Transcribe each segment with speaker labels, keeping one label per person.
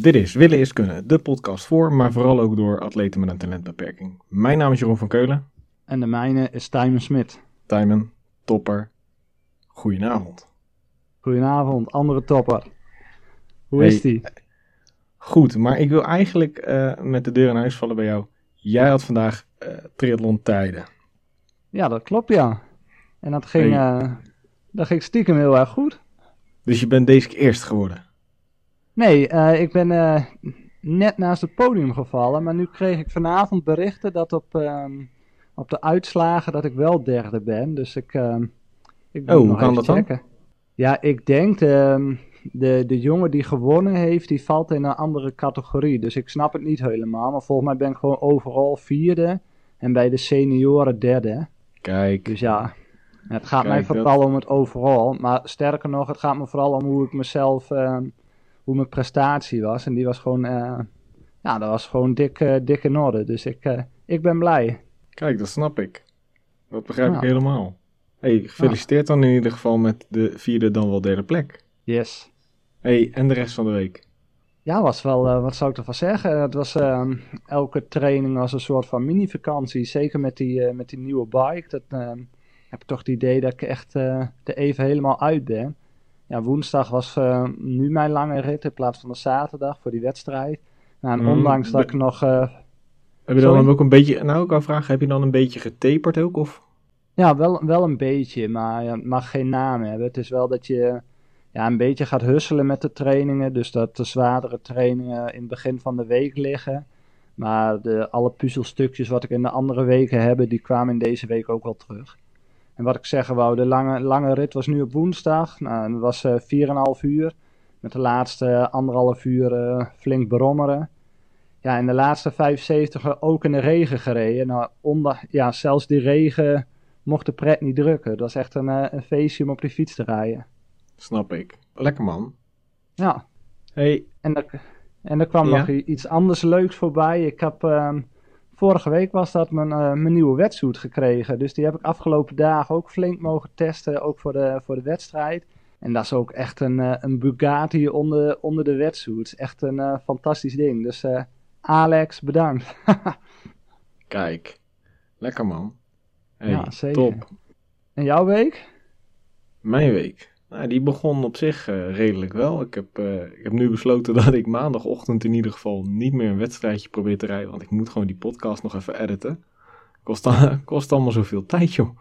Speaker 1: Dit is Willen is Kunnen, de podcast voor, maar vooral ook door atleten met een talentbeperking. Mijn naam is Jeroen van Keulen.
Speaker 2: En de mijne is Tijmen Smit.
Speaker 1: Tijmen, topper, goedenavond.
Speaker 2: Goedenavond, andere topper. Hoe
Speaker 1: Hey.
Speaker 2: is die?
Speaker 1: Goed, maar ik wil eigenlijk eh, met de deur in huis vallen bij jou. Jij had vandaag eh triathlon tijden.
Speaker 2: Ja, dat klopt ja. En dat ging, eh, dat ging stiekem heel erg goed.
Speaker 1: Dus je bent deze keer eerst geworden.
Speaker 2: Nee, eh, ik ben eh, net naast het podium gevallen, maar nu kreeg ik vanavond berichten dat op, ehm, op de uitslagen dat ik wel derde ben. Dus ik, ehm ik moet
Speaker 1: Oh, hoe
Speaker 2: nog
Speaker 1: kan dat dan?
Speaker 2: checken. Ja, ik denk ehm, de, de jongen die gewonnen heeft, die valt in een andere categorie. Dus ik snap het niet helemaal, maar volgens mij ben ik gewoon overal vierde en bij de senioren derde.
Speaker 1: Kijk,
Speaker 2: Dus ja, het gaat
Speaker 1: Kijk,
Speaker 2: mij
Speaker 1: dat-
Speaker 2: vooral om het overal. Maar sterker nog, het gaat me vooral om hoe ik mezelf, hoe mijn prestatie was. En die was gewoon, eh, ja, dat was gewoon dik, eh, dik in orde. Dus ik, eh, ik ben blij.
Speaker 1: kijk, dat snap ik. Dat begrijp ik helemaal. Hey, gefeliciteerd dan in ieder geval met de vierde dan wel derde plek.
Speaker 2: Yes.
Speaker 1: Hey, en de rest van de week?
Speaker 2: Ja, was wel, wat zou ik ervan zeggen? Het was, ehm, elke training was een soort van mini-vakantie. Zeker met die, met die nieuwe bike. Dat ehm, heb ik toch het idee dat ik echt er even helemaal uit ben. Ja, woensdag was eh, nu mijn lange rit in plaats van de zaterdag voor die wedstrijd. Nou, en
Speaker 1: Mm,
Speaker 2: ondanks dat ik nog... eh,
Speaker 1: Heb je dan ook een beetje, nou ik wou vragen, heb je dan een beetje getaperd ook? Of?
Speaker 2: Ja, wel, wel een beetje, maar ja, het mag geen naam hebben. Het is wel dat je ja, een beetje gaat husselen met de trainingen. Dus dat de zwaardere trainingen in het begin van de week liggen. Maar de, alle puzzelstukjes wat ik in de andere weken heb, die kwamen in deze week ook wel terug. En wat ik zeggen wou, de lange, lange rit was nu op woensdag. Nou, dat was eh 4,5 uur. Met de laatste anderhalf uur eh, flink brommeren. Ja, en de laatste 75 ook in de regen gereden. Nou, onder, ja, zelfs die regen mocht de pret niet drukken. Het was echt een, eh, een feestje om op die fiets te rijden.
Speaker 1: Snap ik. Lekker man.
Speaker 2: Ja,
Speaker 1: Hey,
Speaker 2: en er, en er kwam
Speaker 1: Ja?
Speaker 2: nog iets anders leuks voorbij. Ik heb, ehm, vorige week was dat mijn, eh, mijn nieuwe wetsuit gekregen. Dus die heb ik afgelopen dagen ook flink mogen testen, ook voor de, voor de wedstrijd. En dat is ook echt een, eh, een Bugatti onder, onder de wetsuit. Echt een eh, fantastisch ding. Dus Alex, bedankt.
Speaker 1: kijk. Lekker man. Hey,
Speaker 2: Ja, zeker.
Speaker 1: top.
Speaker 2: En jouw week?
Speaker 1: Mijn week. Nou, die begon op zich eh, redelijk wel. Ik heb, eh, ik heb nu besloten dat ik maandagochtend in ieder geval niet meer een wedstrijdje probeer te rijden. Want ik moet gewoon die podcast nog even editen. Kost, al- kost allemaal zoveel tijd, joh.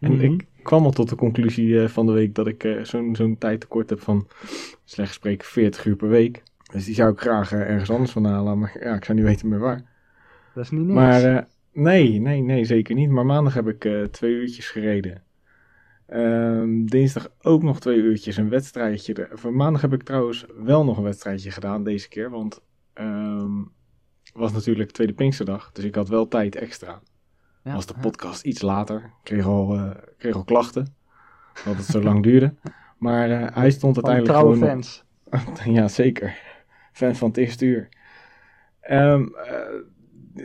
Speaker 1: En
Speaker 2: Mhm.
Speaker 1: ik kwam al tot de conclusie eh, van de week dat ik zo'n zo'n tijd tekort heb van, slecht gesproken, 40 uur per week. Dus die zou ik graag ergens anders van halen. Maar ja, ik zou niet weten meer waar.
Speaker 2: Dat is niet niks.
Speaker 1: Maar nee, nee, nee, zeker niet. Maar maandag heb ik twee uurtjes gereden. Ehm, dinsdag ook nog twee uurtjes een wedstrijdje. Voor maandag heb ik trouwens wel nog een wedstrijdje gedaan deze keer. Want ehm was natuurlijk tweede Pinksterdag. Dus ik had wel tijd extra.
Speaker 2: Ja,
Speaker 1: was de
Speaker 2: ja.
Speaker 1: podcast iets later. Ik kreeg al, eh, kreeg al klachten. Dat het zo lang duurde. Maar eh, hij stond
Speaker 2: Van
Speaker 1: uiteindelijk
Speaker 2: trouwe
Speaker 1: gewoon...
Speaker 2: fans.
Speaker 1: Ja, zeker. Fan van het eerste uur. Het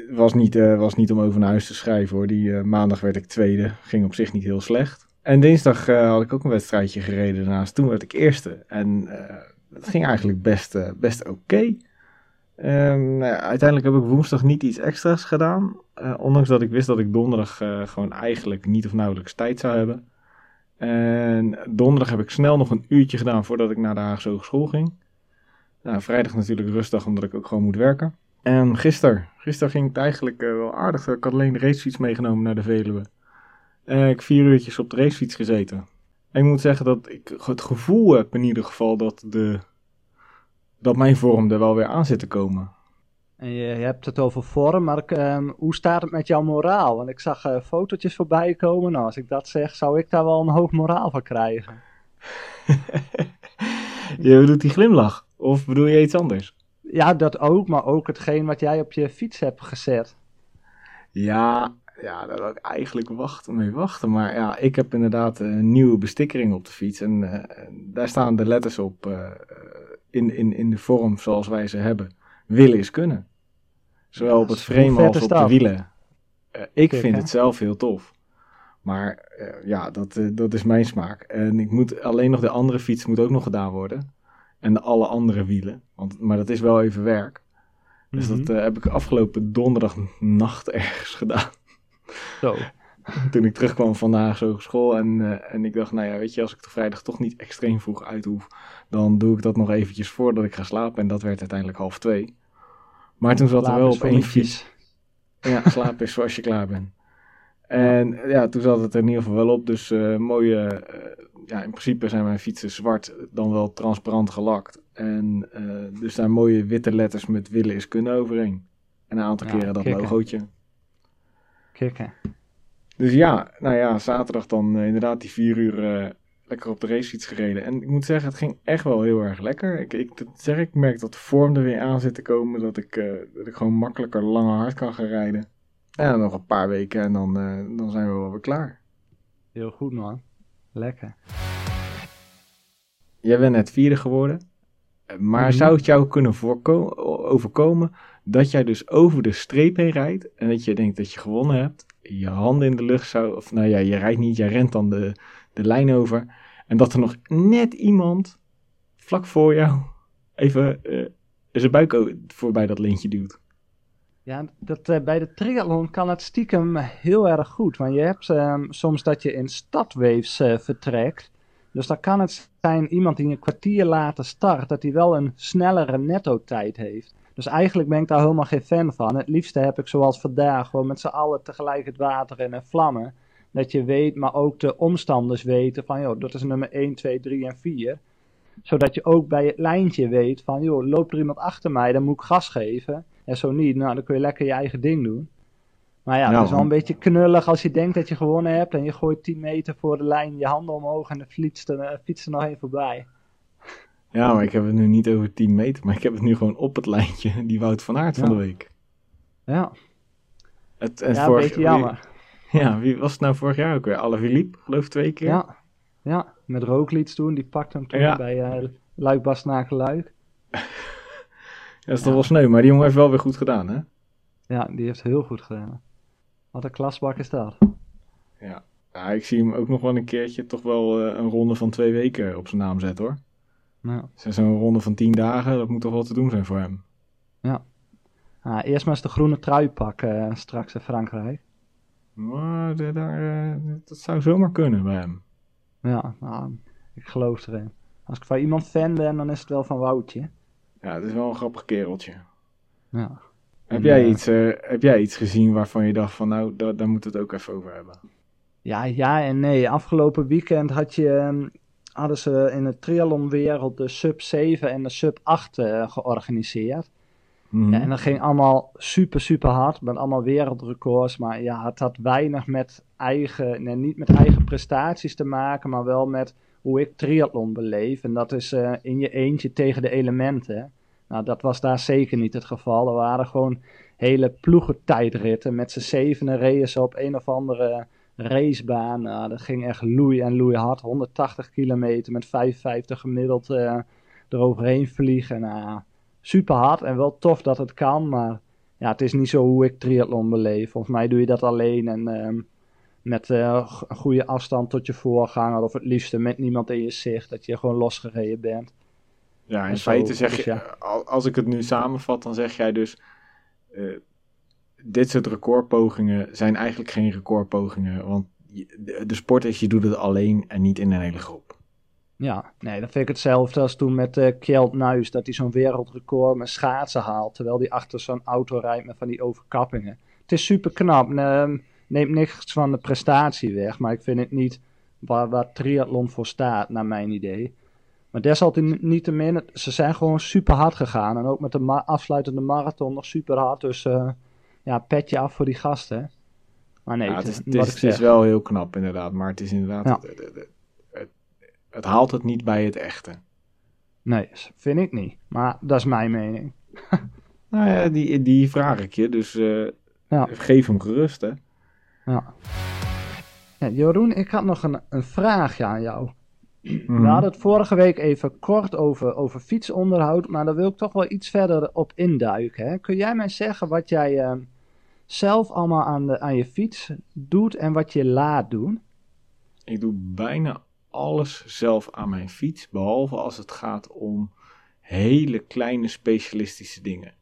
Speaker 1: was, niet, was niet om over naar huis te schrijven hoor. Die maandag werd ik tweede. Ging op zich niet heel slecht. En dinsdag eh, had ik ook een wedstrijdje gereden daarnaast. Toen werd ik eerste. En eh dat ging eigenlijk best, eh, best oké. Ehm, nou uiteindelijk heb ik woensdag niet iets extra's gedaan. Ondanks dat ik wist dat ik donderdag gewoon eigenlijk niet of nauwelijks tijd zou hebben. En donderdag heb ik snel nog een uurtje gedaan voordat ik naar de Haagse Hogeschool ging. Nou, vrijdag natuurlijk rustdag, omdat ik ook gewoon moet werken. En gisteren, gisteren ging het eigenlijk wel aardig. Ik had alleen de racefiets meegenomen naar de Veluwe. En ik heb vier uurtjes op de racefiets gezeten. En ik moet zeggen dat ik het gevoel heb in ieder geval dat, de, dat mijn vorm er wel weer aan zit te komen.
Speaker 2: En je, je hebt het over vorm, maar ik, ehm, hoe staat het met jouw moraal? Want ik zag eh, fotootjes voorbij komen. Nou, als ik dat zeg, zou ik daar wel een hoog moraal van krijgen.
Speaker 1: je bedoelt die glimlach? Of bedoel je iets anders?
Speaker 2: Ja, dat ook, maar ook hetgeen wat jij op je fiets hebt gezet.
Speaker 1: Ja, ja, daar wil ik eigenlijk wachten, mee wachten. Maar ja, ik heb inderdaad een nieuwe bestikkering op de fiets. En eh, daar staan de letters op eh, in, in, in de vorm zoals wij ze hebben. Willen is kunnen. Zowel op het frame als op de wielen. Eh, ik
Speaker 2: Kijk,
Speaker 1: vind
Speaker 2: hè?
Speaker 1: het zelf heel tof. Maar eh, ja, dat, eh, dat is mijn smaak. En ik moet alleen nog de andere fiets moet ook nog gedaan worden. En de alle andere wielen. Want, maar dat is wel even werk. Dus
Speaker 2: Mhm.
Speaker 1: dat eh, heb ik afgelopen donderdagnacht ergens gedaan.
Speaker 2: Zo.
Speaker 1: Toen ik terugkwam van de Haagse Hogeschool. En, eh, en ik dacht, nou ja, weet je, als ik de vrijdag toch niet extreem vroeg uit hoef. Dan doe ik dat nog eventjes voordat ik ga slapen. En dat werd uiteindelijk half twee. Maar toen zat er wel op één fiets. Ja, slaap is zoals je klaar bent. En ja, toen zat het er in ieder geval wel op. Dus eh, mooie, eh, ja, in principe zijn mijn fietsen zwart, dan wel transparant gelakt. En dus daar mooie witte letters met willen is kunnen overheen. En een aantal
Speaker 2: Ja,
Speaker 1: keren dat
Speaker 2: kicken.
Speaker 1: logootje. Dus ja, nou ja, zaterdag dan eh, inderdaad die vier uur eh, lekker op de racefiets gereden. En ik moet zeggen, het ging echt wel heel erg lekker. Ik, ik, dat zeg, ik merk dat de vorm er weer aan zit te komen. Dat ik, eh, dat ik gewoon makkelijker lange hard kan gaan rijden. Ja, nog een paar weken en dan, dan zijn we wel weer klaar.
Speaker 2: Heel goed, man. Lekker.
Speaker 1: Jij bent net vierde geworden. Maar
Speaker 2: Mhm.
Speaker 1: zou het jou kunnen overkomen dat jij dus over de streep heen rijdt en dat je denkt dat je gewonnen hebt, je handen in de lucht zou, of nou ja, je rijdt niet, jij rent dan de, de lijn over en dat er nog net iemand vlak voor jou even eh, zijn buik voorbij dat lintje duwt.
Speaker 2: Ja, dat, eh, bij de triathlon kan het stiekem heel erg goed. Want je hebt ehm, soms dat je in stadwaves eh, vertrekt. Dus dan kan het zijn iemand die een kwartier later start, dat hij wel een snellere netto-tijd heeft. Dus eigenlijk ben ik daar helemaal geen fan van. Het liefste heb ik zoals vandaag gewoon met z'n allen tegelijk het water in en vlammen. Dat je weet, maar ook de omstanders weten van, joh, dat is nummer 1, 2, 3 en 4. Zodat je ook bij het lijntje weet van, joh, loopt er iemand achter mij, dan moet ik gas geven. En zo niet, nou, dan kun je lekker je eigen ding doen. Maar ja, het is wel een beetje knullig als je denkt dat je gewonnen hebt en je gooit 10 meter voor de lijn je handen omhoog en er, eh, fietst er nog één voorbij.
Speaker 1: Ja, maar ik heb het nu niet over 10 meter, maar ik heb het nu gewoon op het lijntje, die Wout van Aert van de week.
Speaker 2: Ja,
Speaker 1: Het,
Speaker 2: ja een beetje jammer.
Speaker 1: Wie, ja, wie was het nou vorig jaar ook weer? Alaphilippe, geloof ik twee keer.
Speaker 2: Ja, ja, met Rooklieds toen, die pakte hem toen
Speaker 1: Ja.
Speaker 2: bij uh, Luik Luik.
Speaker 1: Ja, dat is toch wel sneu, maar die jongen heeft wel weer goed gedaan, hè?
Speaker 2: Ja, die heeft heel goed gedaan. Wat een klasbak is dat.
Speaker 1: Ja. ja, ik zie hem ook nog wel een keertje toch wel eh, een ronde van twee weken op zijn naam zetten, hoor. Dus Zo'n ronde van tien dagen, dat moet toch wel te doen zijn voor hem.
Speaker 2: ah, eerst maar eens de groene trui pakken eh, straks in Frankrijk.
Speaker 1: Maar de- daar, eh, dat zou zomaar kunnen bij hem.
Speaker 2: Ja, nou, ik geloof erin. Als ik van iemand fan ben, dan is het wel van Woutje.
Speaker 1: Ja, het is wel een grappig kereltje.
Speaker 2: Ja.
Speaker 1: Heb
Speaker 2: En,
Speaker 1: jij,
Speaker 2: eh,
Speaker 1: iets, eh, heb jij iets gezien waarvan je dacht van nou, daar, daar moeten we het ook even over hebben?
Speaker 2: Ja, ja en nee. Afgelopen weekend had je, ehm, hadden ze in de triathlonwereld de sub 7 en de sub 8 eh, georganiseerd.
Speaker 1: Mhm.
Speaker 2: Ja, en dat ging allemaal super, super hard. Met allemaal wereldrecords. Maar ja, het had weinig met eigen, nee, niet met eigen prestaties te maken. Maar wel met hoe ik triathlon beleef. En dat is eh, in je eentje tegen de elementen. Nou, dat was daar zeker niet het geval. Er waren gewoon hele ploegentijdritten. Met z'n zevenen reden ze op een of andere racebaan. Nou, dat ging echt loei en loei hard. 180 kilometer met 55 gemiddeld eh, eroverheen vliegen. Nou, super hard en wel tof dat het kan. Maar ja, het is niet zo hoe ik triathlon beleef. Volgens mij doe je dat alleen en ehm, met eh, een goede afstand tot je voorganger. Of het liefste met niemand in je zicht. Dat je gewoon losgereden bent.
Speaker 1: Ja, in feite zeg
Speaker 2: dus
Speaker 1: je,
Speaker 2: ja.
Speaker 1: als ik het nu samenvat, dan zeg jij dus, eh, dit soort recordpogingen zijn eigenlijk geen recordpogingen, want de, sport is, je doet het alleen en niet in een hele groep.
Speaker 2: Ja, nee, dan vind ik hetzelfde als toen met eh Kjeld Nuis. Dat hij zo'n wereldrecord met schaatsen haalt. Terwijl hij achter zo'n auto rijdt met van die overkappingen. Het is super knap. Ehm, neemt niks van de prestatie weg. Maar ik vind het niet waar, waar triathlon voor staat, naar mijn idee. Maar desalniettemin, ze zijn gewoon super hard gegaan. En ook met de afsluitende marathon nog super hard. Dus eh, ja, petje af voor die gasten. Maar nee,
Speaker 1: Ja,
Speaker 2: het,
Speaker 1: is, het, is, het wel heel knap inderdaad, maar het is inderdaad,
Speaker 2: Ja.
Speaker 1: het, het, haalt het niet bij het echte.
Speaker 2: Nee, vind ik niet. Maar dat is mijn mening.
Speaker 1: Nou ja, die, die vraag ik je, dus eh,
Speaker 2: Ja.
Speaker 1: geef hem gerust hè.
Speaker 2: Ja. ja Jeroen, ik had nog een, een vraagje aan jou.
Speaker 1: Mhm.
Speaker 2: We hadden het vorige week even kort over, over fietsonderhoud, maar daar wil ik toch wel iets verder op induiken. Hè? Kun jij mij zeggen wat jij eh, zelf allemaal aan, de, aan je fiets doet en wat je laat doen?
Speaker 1: Ik doe bijna alles zelf aan mijn fiets, behalve als het gaat om hele kleine specialistische dingen.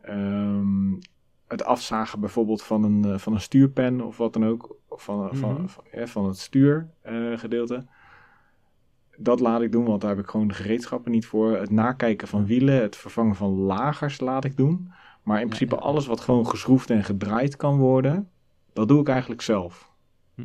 Speaker 1: Ehm, het afzagen bijvoorbeeld van een, eh, van een stuurpen of wat dan ook, of van,
Speaker 2: Mhm.
Speaker 1: van, van, ja, van het stuurgedeelte. dat laat ik doen, want daar heb ik gewoon de gereedschappen niet voor. Het nakijken van wielen, het vervangen van lagers laat ik doen. Maar in principe
Speaker 2: ja.
Speaker 1: alles wat gewoon geschroefd en gedraaid kan worden, dat doe ik eigenlijk zelf.
Speaker 2: Hm.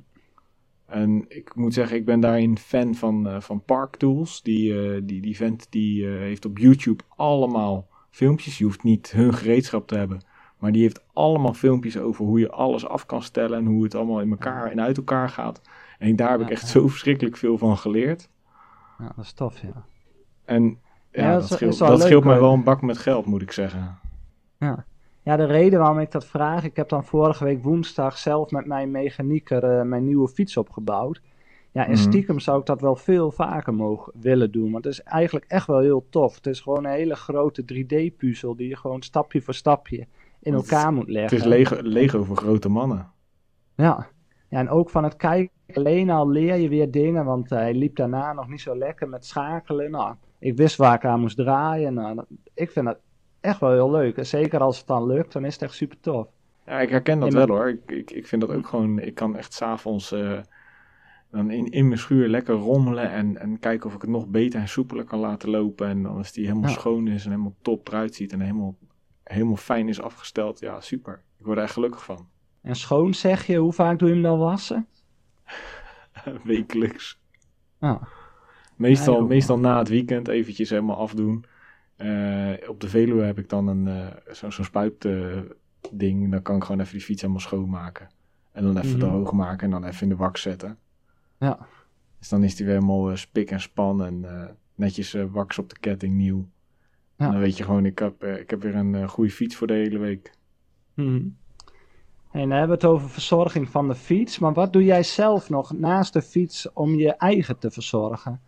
Speaker 1: En ik moet zeggen, ik ben daarin fan van, eh, van Park Tools. Die, eh, die, die vent die eh, heeft op YouTube allemaal filmpjes. Je hoeft niet hun gereedschap te hebben. Maar die heeft allemaal filmpjes over hoe je alles af kan stellen. En hoe het allemaal in elkaar en uit elkaar gaat. En daar heb ik echt zo verschrikkelijk veel van geleerd.
Speaker 2: Ja, dat is tof, ja.
Speaker 1: En ja,
Speaker 2: Ja, dat
Speaker 1: scheelt, dat scheelt mij wel een bak met geld, moet ik zeggen.
Speaker 2: Ja. ja, de reden waarom ik dat vraag, ik heb dan vorige week woensdag zelf met mijn mechanieker eh, mijn nieuwe fiets opgebouwd. Ja, en
Speaker 1: Mhm.
Speaker 2: stiekem zou ik dat wel veel vaker mogen willen doen, want het is eigenlijk echt wel heel tof. Het is gewoon een hele grote 3D-puzzel die je gewoon stapje voor stapje in
Speaker 1: Het is-
Speaker 2: elkaar moet
Speaker 1: Het
Speaker 2: leggen.
Speaker 1: is Lego, Lego voor grote mannen.
Speaker 2: Ja. ja, en ook van het kijken alleen al leer je weer dingen, want hij liep daarna nog niet zo lekker met schakelen. Nou, ik wist waar ik aan moest draaien. Nou, ik vind dat echt wel heel leuk. En zeker als het dan lukt, dan is het echt super tof.
Speaker 1: Ja, ik herken dat wel hoor. Ik, ik, ik vind dat ook gewoon. Ik kan echt s'avonds uh, dan in, in mijn schuur lekker rommelen en, en kijken of ik het nog beter en soepeler kan laten lopen. En dan als die helemaal
Speaker 2: Ja.
Speaker 1: schoon is en helemaal top eruit ziet en helemaal, helemaal fijn is afgesteld. Ja, super. Ik word er echt gelukkig van.
Speaker 2: En schoon zeg je, hoe vaak doe je hem dan wassen?
Speaker 1: Wekelijks.
Speaker 2: Ah,
Speaker 1: Meestal,
Speaker 2: Ja,
Speaker 1: meestal na het weekend eventjes helemaal afdoen. Eh, op de Veluwe heb ik dan een, eh, zo- zo'n spuit eh, ding. Dan kan ik gewoon even die fiets helemaal schoonmaken. En dan even
Speaker 2: Mhm.
Speaker 1: droog maken en dan even in de wak zetten.
Speaker 2: ja.
Speaker 1: Dus dan is die weer helemaal eh, spik en span en eh, netjes eh, wax op de ketting nieuw.
Speaker 2: Ja.
Speaker 1: Dan weet je gewoon, ik heb, eh, ik heb weer een eh, goede fiets voor de hele week.
Speaker 2: Mhm. En dan hebben we het over verzorging van de fiets. Maar wat doe jij zelf nog naast de fiets om je eigen te verzorgen?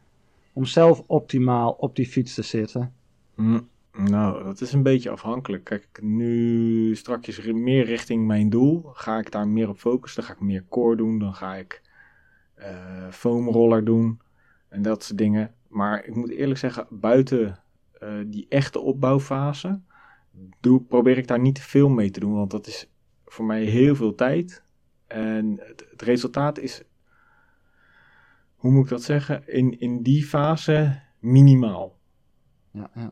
Speaker 2: Om zelf optimaal op die fiets te zitten?
Speaker 1: Mm, nou, dat is een beetje afhankelijk. Kijk, nu strakjes meer richting mijn doel. Ga ik daar meer op focussen. Dan ga ik meer core doen. Dan ga ik eh foamroller doen. En dat soort dingen. Maar ik moet eerlijk zeggen, buiten eh, die echte opbouwfase... Doe, probeer ik daar niet te veel mee te doen. Want dat is voor mij heel veel tijd. En het, het resultaat is... Hoe moet ik dat zeggen? In, in die fase minimaal.
Speaker 2: Ja, ja.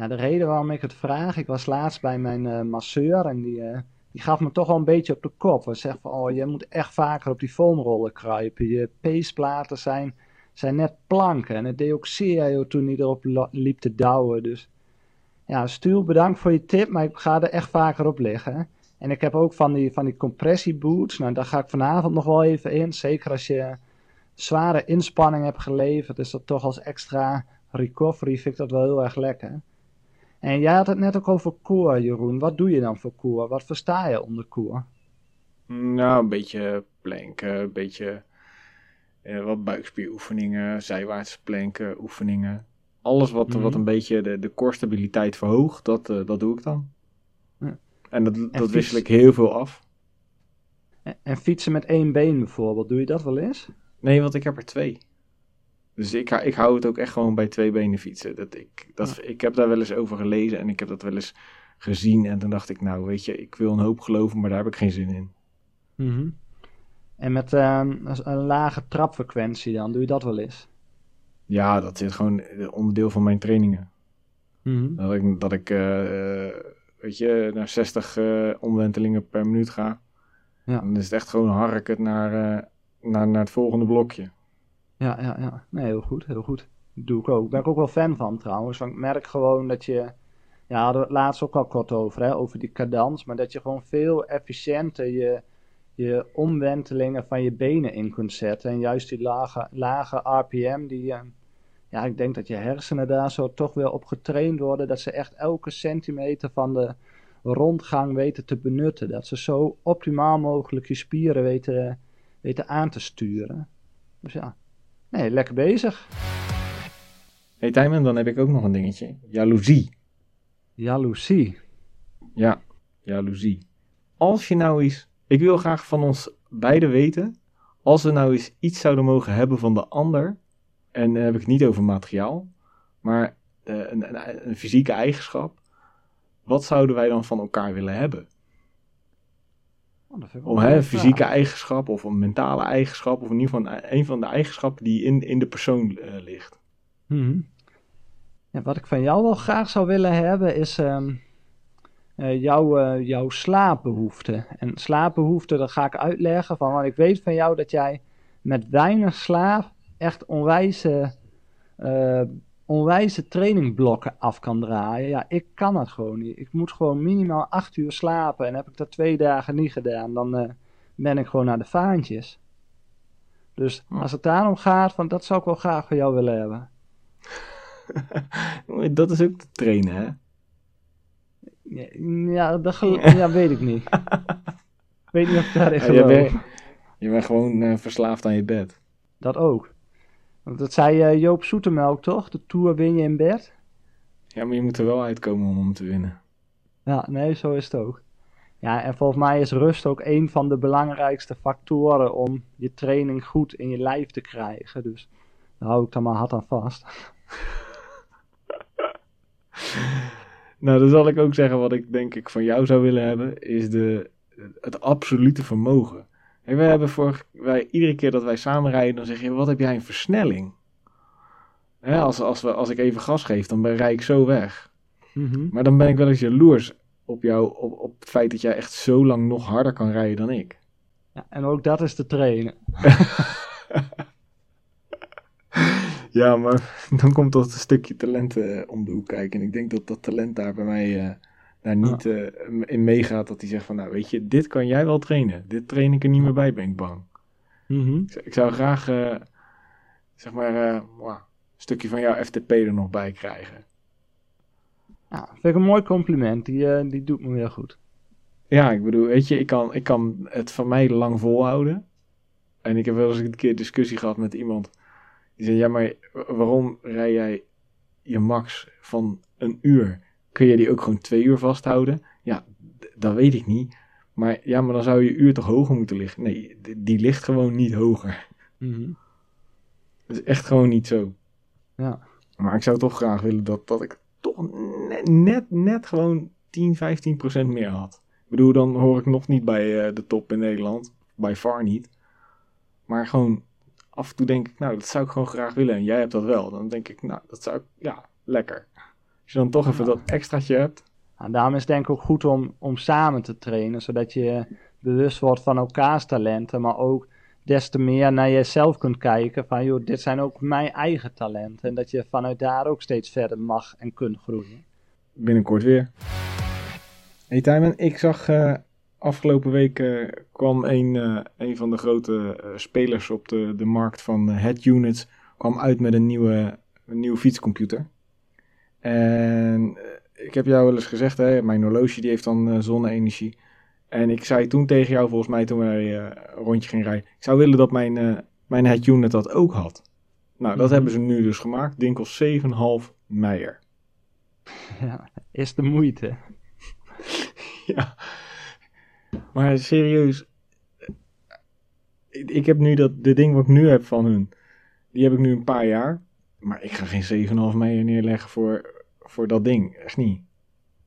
Speaker 2: Ja, de reden waarom ik het vraag, ik was laatst bij mijn eh, masseur en die, eh, die gaf me toch wel een beetje op de kop. Hij zegt van, oh, je moet echt vaker op die foamroller kruipen. Je peesplaten zijn, zijn net planken en het deed ook toen hij erop liep te douwen. Dus ja, Stuur, bedankt voor je tip, maar ik ga er echt vaker op liggen. En ik heb ook van die, van die compressieboots, nou daar ga ik vanavond nog wel even in. Zeker als je zware inspanning hebt geleverd, is dat toch als extra recovery vind ik dat wel heel erg lekker. En jij had het net ook over core, Jeroen. Wat doe je dan voor core? Wat versta je onder core?
Speaker 1: Nou, een beetje planken, een beetje eh, wat buikspieroefeningen, zijwaartse planken, oefeningen. Alles wat,
Speaker 2: Mhm.
Speaker 1: wat een beetje de, de core stabiliteit verhoogt, dat, eh, dat doe ik dan.
Speaker 2: Ja.
Speaker 1: En dat, dat
Speaker 2: fiets-
Speaker 1: wissel ik heel veel af.
Speaker 2: En, en fietsen met één been bijvoorbeeld, doe je dat wel eens?
Speaker 1: Nee, want ik heb er twee. Dus ik, hou- ik hou het ook echt gewoon bij twee benen fietsen. Dat ik, dat, ik heb daar wel eens over gelezen en ik heb dat wel eens gezien. En toen dacht ik, nou weet je, ik wil een hoop geloven, maar daar heb ik geen zin in.
Speaker 2: Mhm. En met ehm, een lage trapfrequentie dan, doe je dat wel eens?
Speaker 1: Ja, dat is gewoon onderdeel van mijn trainingen.
Speaker 2: Mhm.
Speaker 1: Dat ik, dat ik eh, weet je, naar 60 eh, omwentelingen per minuut ga.
Speaker 2: Ja.
Speaker 1: Dan is het echt gewoon harken naar, eh, naar, naar het volgende blokje.
Speaker 2: Ja, ja, ja. Nee, heel goed, heel goed. Doe ik ook. Ben ik ook wel fan van trouwens. Want ik merk gewoon dat je... Ja, hadden we het laatst ook al kort over, hè, over die cadans. Maar dat je gewoon veel efficiënter je, je omwentelingen van je benen in kunt zetten. En juist die lage, lage RPM, die... eh, ja, ik denk dat je hersenen daar zo toch weer op getraind worden. Dat ze echt elke centimeter van de rondgang weten te benutten. Dat ze zo optimaal mogelijk je spieren weten, weten aan te sturen. Dus ja, nee, lekker bezig.
Speaker 1: hey Tijmen, dan heb ik ook nog een dingetje. Jaloezie.
Speaker 2: Jaloezie.
Speaker 1: Ja, jaloezie. Als je nou eens... Ik wil graag van ons beiden weten... Als we nou eens iets zouden mogen hebben van de ander... En dan heb ik het niet over materiaal... Maar eh, een, een, een fysieke eigenschap, wat zouden wij dan van elkaar willen hebben?
Speaker 2: Oh, wel
Speaker 1: Om
Speaker 2: een
Speaker 1: hè, fysieke eigenschap of een mentale eigenschap, of in ieder geval een, een van de eigenschappen die in, in de persoon eh, ligt.
Speaker 2: Mhm. Ja, wat ik van jou wel graag zou willen hebben is eh, jouw, eh, jouw slaapbehoefte. En slaapbehoefte, dat ga ik uitleggen. Van, want ik weet van jou dat jij met weinig slaap echt onwijze, eh, onwijze trainingblokken af kan draaien. Ja, ik kan dat gewoon niet. Ik moet gewoon minimaal acht uur slapen. En heb ik dat twee dagen niet gedaan, dan eh, ben ik gewoon naar de vaantjes. Dus
Speaker 1: Oh.
Speaker 2: als het daarom gaat, van, dat zou ik wel graag van jou willen hebben.
Speaker 1: Dat is ook te trainen, hè?
Speaker 2: Ja, Ja, dat ja, weet ik niet. weet niet of ik daarin
Speaker 1: Ja, je, bent, je bent gewoon eh, verslaafd aan je bed.
Speaker 2: Dat ook. Dat zei eh, Joop Zoetemelk toch? De Tour win je in bed?
Speaker 1: Ja, maar je moet er wel uitkomen om hem te winnen.
Speaker 2: Ja, nee, zo is het ook. Ja, en volgens mij is rust ook een van de belangrijkste factoren om je training goed in je lijf te krijgen. Dus daar hou ik dan maar hard aan vast.
Speaker 1: Nou, dan zal ik ook zeggen wat ik denk ik van jou zou willen hebben, is de, het absolute vermogen. Hey, wij hebben voor, wij, iedere keer dat wij samen rijden, dan zeg je, wat heb jij een versnelling? Hè, als, als, we, als ik even gas geef, dan ben rijd ik zo weg.
Speaker 2: Mhm.
Speaker 1: Maar dan ben ik wel eens jaloers op jou, op, op het feit dat jij echt zo lang nog harder kan rijden dan ik.
Speaker 2: Ja, en ook dat is te trainen.
Speaker 1: Ja, maar dan komt dat een stukje talent eh, om de hoek kijken. En ik denk dat dat talent daar bij mij eh, daar niet eh, in meegaat. Dat hij zegt van, nou weet je, dit kan jij wel trainen. Dit train ik er niet meer bij, ben ik bang.
Speaker 2: Mhm.
Speaker 1: Ik zou- Ik zou graag, eh, zeg maar, eh, een stukje van jouw FTP er nog bij krijgen.
Speaker 2: Ja, vind ik een mooi compliment. Die, die doet me weer goed.
Speaker 1: Ja, ik bedoel, weet je, ik kan, ik kan het van mij lang volhouden. En ik heb wel eens een keer discussie gehad met iemand. Die zei, ja, maar waarom rij jij je max van een uur? Kun je die ook gewoon twee uur vasthouden? Ja, dat weet ik niet. Maar ja, maar dan zou je uur toch hoger moeten liggen? Nee, die ligt gewoon niet hoger.
Speaker 2: Mhm.
Speaker 1: Dat is echt gewoon niet zo.
Speaker 2: Ja.
Speaker 1: Maar ik zou toch graag willen dat, dat ik toch net, net, net gewoon 10, 15 procent meer had. Ik bedoel, dan hoor ik nog niet bij eh, de top in Nederland. Bij far niet. Maar gewoon af en toe denk ik, nou, dat zou ik gewoon graag willen. En jij hebt dat wel. Dan denk ik, nou, dat zou ik, ja, lekker. Als je dan toch even
Speaker 2: Ja.
Speaker 1: dat extraatje hebt.
Speaker 2: Nou, daarom is het denk ik ook goed om, om samen te trainen, zodat je bewust wordt van elkaars talenten, maar ook des te meer naar jezelf kunt kijken van, joh, dit zijn ook mijn eigen talenten. En dat je vanuit daar ook steeds verder mag en kunt groeien.
Speaker 1: Binnenkort weer. Hey Tijmen, ik zag eh, afgelopen week eh, kwam een, eh, een van de grote eh, spelers op de, de markt van Head Units kwam uit met een nieuwe, een nieuwe fietscomputer. En eh, ik heb jou wel eens gezegd, hè, mijn horloge die heeft dan eh, zonne-energie. En ik zei toen tegen jou, volgens mij toen wij eh, een rondje gingen rijden, ik zou willen dat mijn, eh, mijn Head Unit dat ook had. Nou, dat
Speaker 2: Mhm.
Speaker 1: hebben ze nu dus gemaakt. Ding kost 7,5 meijer.
Speaker 2: Ja, is de moeite.
Speaker 1: Ja. Maar serieus. Ik, ik heb nu dat, de ding wat ik nu heb van hun. Die heb ik nu een paar jaar. Maar ik ga geen 7,5 meijer neerleggen voor, voor dat ding. Echt niet.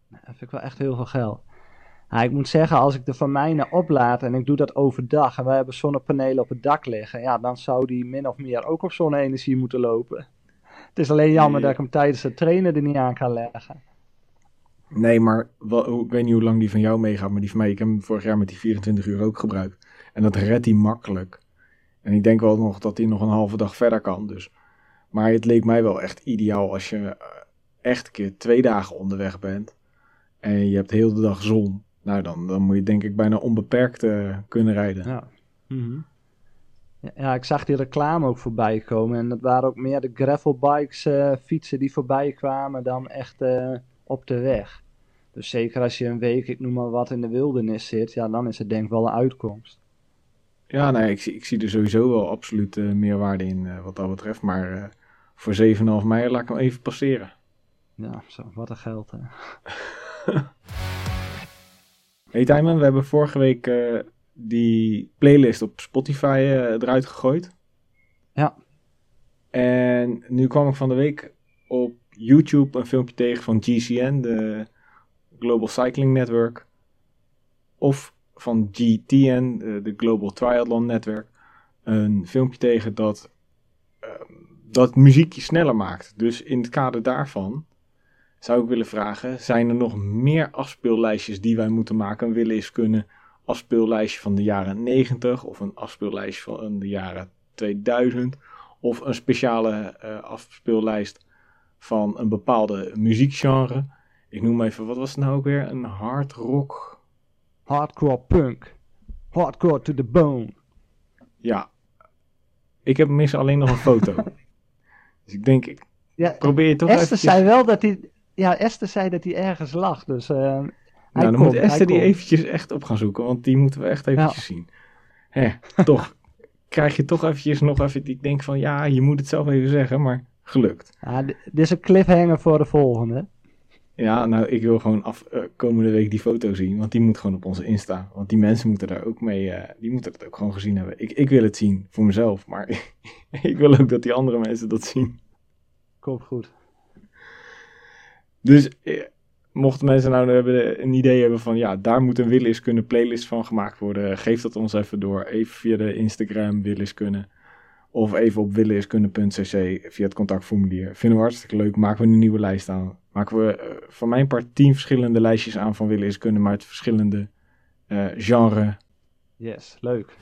Speaker 2: Dat vind ik wel echt heel veel geld. Ja, ik moet zeggen, als ik de van mij naar oplaad en ik doe dat overdag en wij hebben zonnepanelen op het dak liggen, ja, dan zou die min of meer ook op zonne-energie moeten lopen. Het is alleen jammer
Speaker 1: Nee.
Speaker 2: dat ik hem tijdens het trainen er niet aan kan leggen.
Speaker 1: Nee, maar wel, ik weet niet hoe lang die van jou meegaat. Maar die van mij, ik heb hem vorig jaar met die 24 uur ook gebruikt. En dat redt hij makkelijk. En ik denk wel nog dat hij nog een halve dag verder kan. Dus. Maar het leek mij wel echt ideaal als je eh, echt een keer twee dagen onderweg bent. En je hebt heel de dag zon. Nou, dan, dan moet je denk ik bijna onbeperkt eh, kunnen rijden.
Speaker 2: Ja. Mhm. Ja, ja, ik zag die reclame ook voorbij komen en dat waren ook meer de gravelbikes, eh, fietsen die voorbij kwamen dan echt op de weg. Dus zeker als je een week, ik noem maar wat, in de wildernis zit, ja, dan is het denk ik wel een uitkomst.
Speaker 1: Ja, nee, ik, zie- ik zie er sowieso wel absoluut meerwaarde in wat dat betreft. Maar voor 7,5 mei laat ik hem even passeren.
Speaker 2: Ja, zo, wat een geld. Hè.
Speaker 1: Hey Tijmen, we hebben vorige week eh, die playlist op Spotify eh, eruit gegooid.
Speaker 2: Ja.
Speaker 1: En nu kwam ik van de week op YouTube een filmpje tegen van GCN, de Global Cycling Network. Of van GTN, de Global Triathlon Network. Een filmpje tegen dat, ehm, dat muziek je sneller maakt. Dus in het kader daarvan zou ik willen vragen: zijn er nog meer afspeellijstjes die wij moeten maken? We willen eens kunnen afspeellijstje van de jaren 90 of een afspeellijstje van de jaren 2000 of een speciale uh, afspeellijst van een bepaalde muziekgenre. Ik noem even, wat was het nou ook weer? Een hard rock.
Speaker 2: Hardcore punk. Hardcore to the bone.
Speaker 1: Ja. Ik heb mis alleen nog een foto. dus ik denk, ik ja, probeer je toch
Speaker 2: Esther zei wel dat hij... Ja, Esther zei dat hij ergens lag, dus... Uh,
Speaker 1: nou, dan moet Esther die eventjes echt op gaan zoeken, want die moeten we echt eventjes zien. Hè, toch krijg je toch eventjes nog even... Ik denk van, ja, je moet het zelf even zeggen, maar gelukt.
Speaker 2: Ja, dit is een cliffhanger voor de volgende.
Speaker 1: Ja, nou, ik wil gewoon af, uh, komende week die foto zien, want die moet gewoon op onze Insta. Want die mensen moeten daar ook mee, uh, die moeten het ook gewoon gezien hebben. Ik, ik wil het zien voor mezelf, maar ik wil ook dat die andere mensen dat zien.
Speaker 2: Komt goed.
Speaker 1: Dus eh, mochten mensen nou een idee hebben van, ja, daar moet een Willis kunnen playlist van gemaakt worden, geef dat ons even door. Even via de Instagram Willis kunnen. Of even op williskunde.cc via het contactformulier. Vinden we hartstikke leuk. Maken we een nieuwe lijst aan. Maken we uh, van mijn part tien verschillende lijstjes aan van williskunde, maar het verschillende uh, genre.
Speaker 2: Yes, leuk.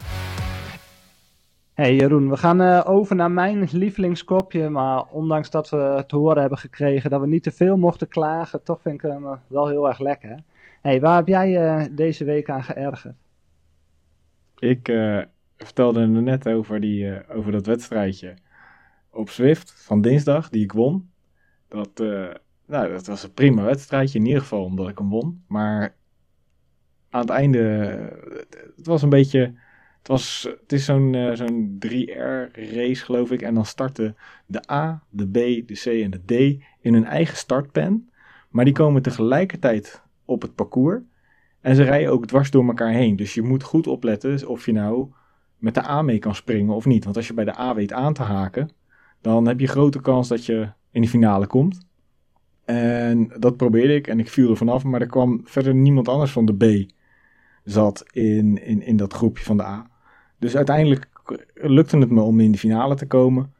Speaker 2: Hey Jeroen, we gaan uh, over naar mijn lievelingskopje. Maar ondanks dat we te horen hebben gekregen dat we niet te veel mochten klagen, toch vind ik hem wel heel erg lekker. Hey, waar heb jij deze week aan geërgerd?
Speaker 1: Ik vertelde er net over, die, uh, over dat wedstrijdje op Swift van dinsdag, die ik won. Dat, uh, nou, dat was een prima wedstrijdje, in ieder geval omdat ik hem won. Maar aan het einde, het was een beetje, het, was, het is zo'n zo'n 3R race geloof ik. En dan starten de A, de B, de C en de D in hun eigen startpen. Maar die komen tegelijkertijd op het parcours. En ze rijden ook dwars door elkaar heen. Dus je moet goed opletten of je nou met de A mee kan springen of niet. Want als je bij de A weet aan te haken, dan heb je grote kans dat je in de finale komt. En dat probeerde ik en ik viel er vanaf, maar er kwam verder niemand anders van de B zat in, in, in dat groepje van de A. Dus uiteindelijk lukte het me om in de finale te komen.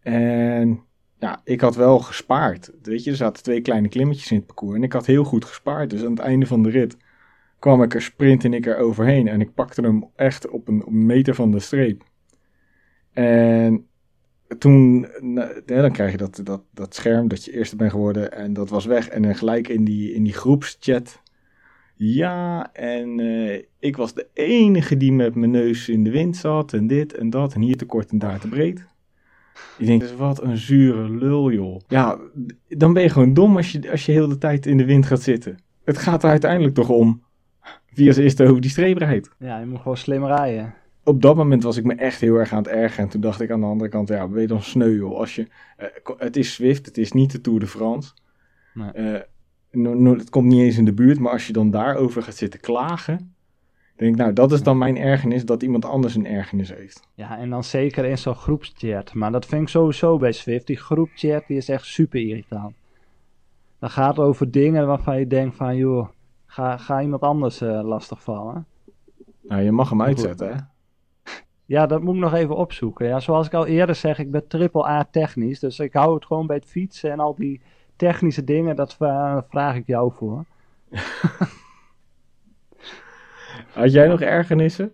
Speaker 1: En ja, ik had wel gespaard. Weet je, er zaten twee kleine klimmetjes in het parcours. En ik had heel goed gespaard. Dus aan het einde van de rit kwam ik er en ik er overheen. En ik pakte hem echt op een, meter van de streep. En toen, dan krijg je dat, dat, dat scherm dat je eerste bent geworden en dat was weg. En dan gelijk in die, in die groepschat. Ja, en uh, ik was de enige die met mijn neus in de wind zat en dit en dat en hier te kort en daar te breed. Je denkt, dus wat een zure lul joh. Ja, dan ben je gewoon dom als je, als je heel de tijd in de wind gaat zitten. Het gaat er uiteindelijk toch om wie als eerste over die streep rijdt.
Speaker 2: Ja, je moet gewoon slim rijden.
Speaker 1: Op dat moment was ik me echt heel erg aan het ergeren. En toen dacht ik aan de andere kant, ja, ben je dan sneu Als je, uh, het is Swift, het is niet de Tour de France. Nee. Uh, het komt niet eens in de buurt, maar als je dan daarover gaat zitten klagen... denk ik, nou, dat is dan mijn ergernis, dat iemand anders een ergernis heeft.
Speaker 2: Ja, en dan zeker in zo'n groepschat. Maar dat vind ik sowieso bij Swift. Die groepchat, die is echt super irritant. Dan gaat het over dingen waarvan je denkt van, joh Ga, ga iemand anders uh, lastigvallen.
Speaker 1: Nou, je mag hem uitzetten, hè?
Speaker 2: Ja, dat moet ik nog even opzoeken. Ja, zoals ik al eerder zeg, ik ben triple A technisch. Dus ik hou het gewoon bij het fietsen en al die technische dingen, dat vraag ik jou voor.
Speaker 1: Had jij nog ergernissen?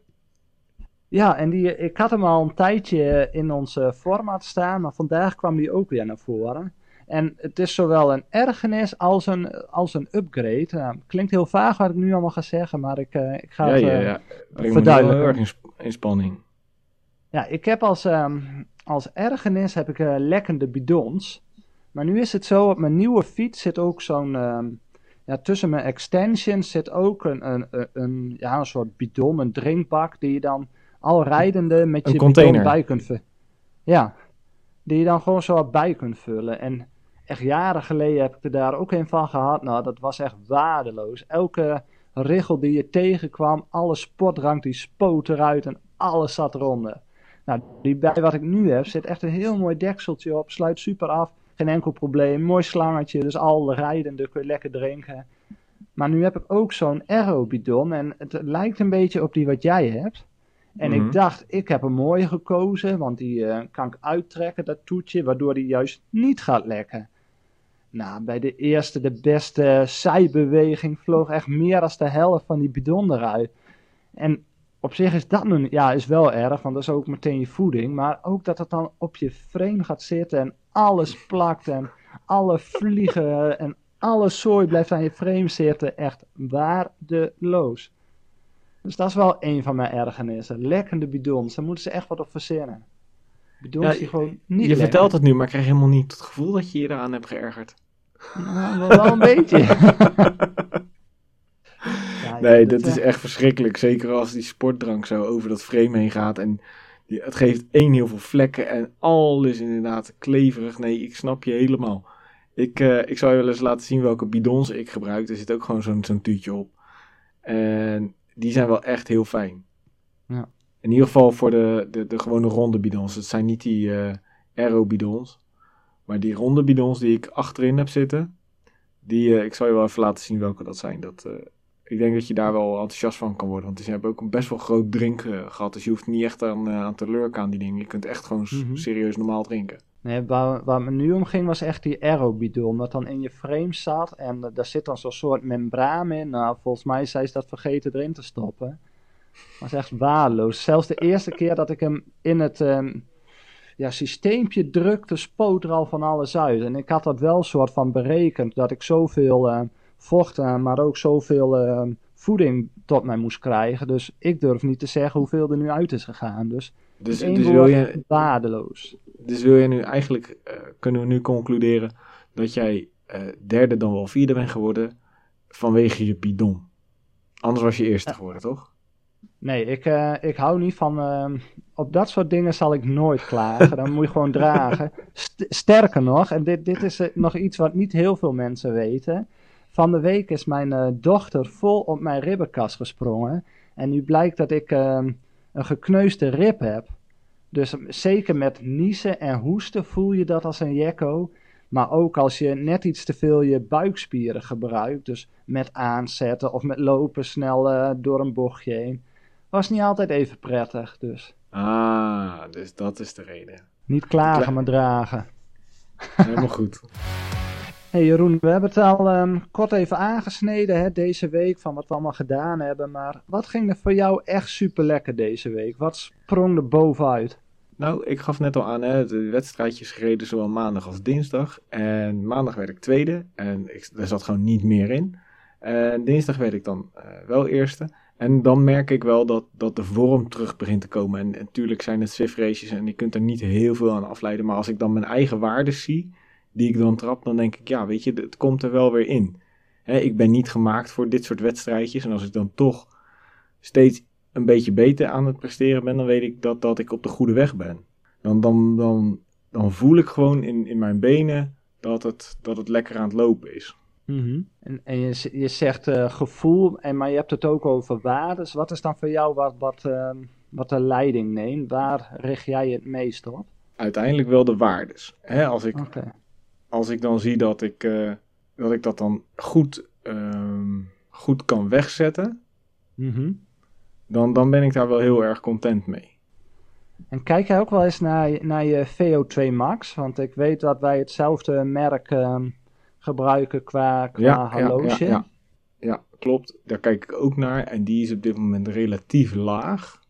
Speaker 2: Ja, en die, ik had hem al een tijdje in ons format staan, maar vandaag kwam die ook weer naar voren. En het is zowel een ergernis als een, als een upgrade. Nou, klinkt heel vaag wat ik nu allemaal ga zeggen, maar ik, uh, ik ga
Speaker 1: ja, het uh, ja, ja. verduidelijken. Heel erg in, spanning.
Speaker 2: Ja, ik heb als, um, als ergernis heb ik uh, lekkende bidons. Maar nu is het zo, op mijn nieuwe fiets zit ook zo'n... Um, ja, tussen mijn extensions zit ook een, een, een, ja, een soort bidon, een drinkbak, die je dan al rijdende met je bidon bij kunt vullen. Ja, die je dan gewoon zo bij kunt vullen. En echt jaren geleden heb ik er daar ook een van gehad. Nou, dat was echt waardeloos. Elke richel die je tegenkwam, alle sportdrank die spoot eruit en alles zat eronder. Nou, die bij wat ik nu heb zit echt een heel mooi dekseltje op, sluit super af. geen enkel probleem. Mooi slangetje, dus al rijdende kun je lekker drinken. Maar nu heb ik ook zo'n aero-bidon en het lijkt een beetje op die wat jij hebt. En
Speaker 1: Mhm.
Speaker 2: ik dacht, ik heb een mooie gekozen, want die eh, kan ik uittrekken, dat toetje, waardoor die juist niet gaat lekken. Nou, bij de eerste, de beste zijbeweging vloog echt meer dan de helft van die bidon eruit. En op zich is dat nu, ja, is wel erg, want dat is ook meteen je voeding. Maar ook dat het dan op je frame gaat zitten en alles plakt en alle vliegen en alle zooi blijft aan je frame zitten. Echt waardeloos. Dus dat is wel een van mijn ergernissen. Lekkende bidons, daar moeten ze echt wat op verzinnen. Bidons
Speaker 1: Ja,
Speaker 2: die gewoon niet
Speaker 1: je vertelt het nu, maar ik krijg helemaal niet het gevoel dat je je eraan hebt geërgerd.
Speaker 2: Nou, wel, een beetje. Ja,
Speaker 1: Nee, dat is
Speaker 2: eh,
Speaker 1: echt verschrikkelijk. Zeker als die sportdrank zo over dat frame heen gaat. En die, het geeft één heel veel vlekken en alles inderdaad kleverig. Nee, ik snap je helemaal. Ik, eh, ik zal je wel eens laten zien welke bidons ik gebruik. Er zit ook gewoon zo'n zo'n tuutje op. En die zijn wel echt heel fijn.
Speaker 2: Ja.
Speaker 1: In ieder geval voor de, de, de gewone ronde bidons. Het zijn niet die eh aero bidons. Maar die ronde bidons die ik achterin heb zitten. Die, eh, ik zal je wel even laten zien welke dat zijn. Dat, eh, ik denk dat je daar wel enthousiast van kan worden. Want ze hebben ook een best wel groot drink eh, gehad. Dus je hoeft niet echt aan, aan te lurken aan die dingen. Je kunt echt gewoon
Speaker 2: Mhm.
Speaker 1: serieus normaal drinken.
Speaker 2: Nee, waar, waar me nu om ging was echt die aerobidon, wat dan in je frame zat. En daar zit dan zo'n soort membraan in. Nou, volgens mij zijn ze dat vergeten erin te stoppen. was echt waardeloos. Zelfs de eerste keer dat ik hem in het ehm, ja, systeempje drukte, spoot er al van alles uit. En ik had dat wel soort van berekend, dat ik zoveel eh, vocht, eh, maar ook zoveel eh, voeding tot mij moest krijgen. Dus ik durf niet te zeggen hoeveel er nu uit is gegaan. Dus,
Speaker 1: Dus, dus, wil je,
Speaker 2: waardeloos.
Speaker 1: dus wil je nu eigenlijk, kunnen we nu concluderen dat jij derde dan wel vierde bent geworden vanwege je bidon. Anders was je eerste geworden, toch?
Speaker 2: Nee, ik, eh, ik hou niet van. ehm, op dat soort dingen zal ik nooit klagen. Dan moet je gewoon dragen. St- sterker nog, en dit, dit is eh, nog iets wat niet heel veel mensen weten. Van de week is mijn eh, dochter vol op mijn ribbenkast gesprongen. En nu blijkt dat ik ehm, een gekneusde rib heb. Dus zeker met niezen en hoesten voel je dat als een jekko. Maar ook als je net iets te veel je buikspieren gebruikt. Dus met aanzetten of met lopen snel door een bochtje heen was niet altijd even prettig, dus
Speaker 1: Ah, dus dat is de reden.
Speaker 2: niet klagen,
Speaker 1: Kla-
Speaker 2: maar dragen.
Speaker 1: Helemaal goed.
Speaker 2: hey Jeroen, we hebben het al ehm, kort even aangesneden hè, deze week van wat we allemaal gedaan hebben, maar wat ging er voor jou echt super lekker deze week? Wat sprong er bovenuit?
Speaker 1: Nou, ik gaf net al aan, hè, de wedstrijdjes gereden zowel maandag als dinsdag. En maandag werd ik tweede en ik, er zat gewoon niet meer in. En dinsdag werd ik dan eh, wel eerste. En dan merk ik wel dat, dat de vorm terug begint te komen. En natuurlijk zijn het Swift races en je kunt er niet heel veel aan afleiden. Maar als ik dan mijn eigen waarden zie, die ik dan trap, dan denk ik, ja, weet je, het komt er wel weer in. Ik ben niet gemaakt voor dit soort wedstrijdjes. En als ik dan toch steeds een beetje beter aan het presteren ben, dan weet ik dat, dat ik op de goede weg ben. Dan, dan, dan, dan voel ik gewoon in, in mijn benen dat het, dat het lekker aan het lopen is.
Speaker 2: En, en je, je zegt eh, gevoel, en, maar je hebt het ook over waardes. Wat is dan voor jou wat, wat, ehm, wat de leiding neemt? Waar richt jij het meest op?
Speaker 1: Uiteindelijk wel de waardes. Hè, als, ik,
Speaker 2: Oké.
Speaker 1: als ik dan zie dat ik, eh, dat, ik dat dan goed, ehm, goed kan wegzetten,
Speaker 2: Mhm.
Speaker 1: dan, dan ben ik daar wel heel erg content mee.
Speaker 2: En kijk jij ook wel eens naar, je- naar je VO2 max? Want ik weet dat wij hetzelfde merk ehm, gebruiken qua, qua horloge.
Speaker 1: ja, ja. Ja, klopt. Daar kijk ik ook naar. En die is op dit moment relatief laag.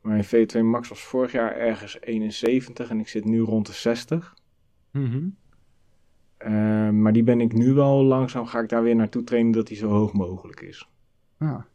Speaker 1: Mijn V2 Max was vorig jaar ergens 71 en ik zit nu rond de 60.
Speaker 2: Mhm.
Speaker 1: Eh, maar die ben ik nu wel langzaam, ga ik daar weer naartoe trainen dat die zo hoog mogelijk is.
Speaker 2: Ja.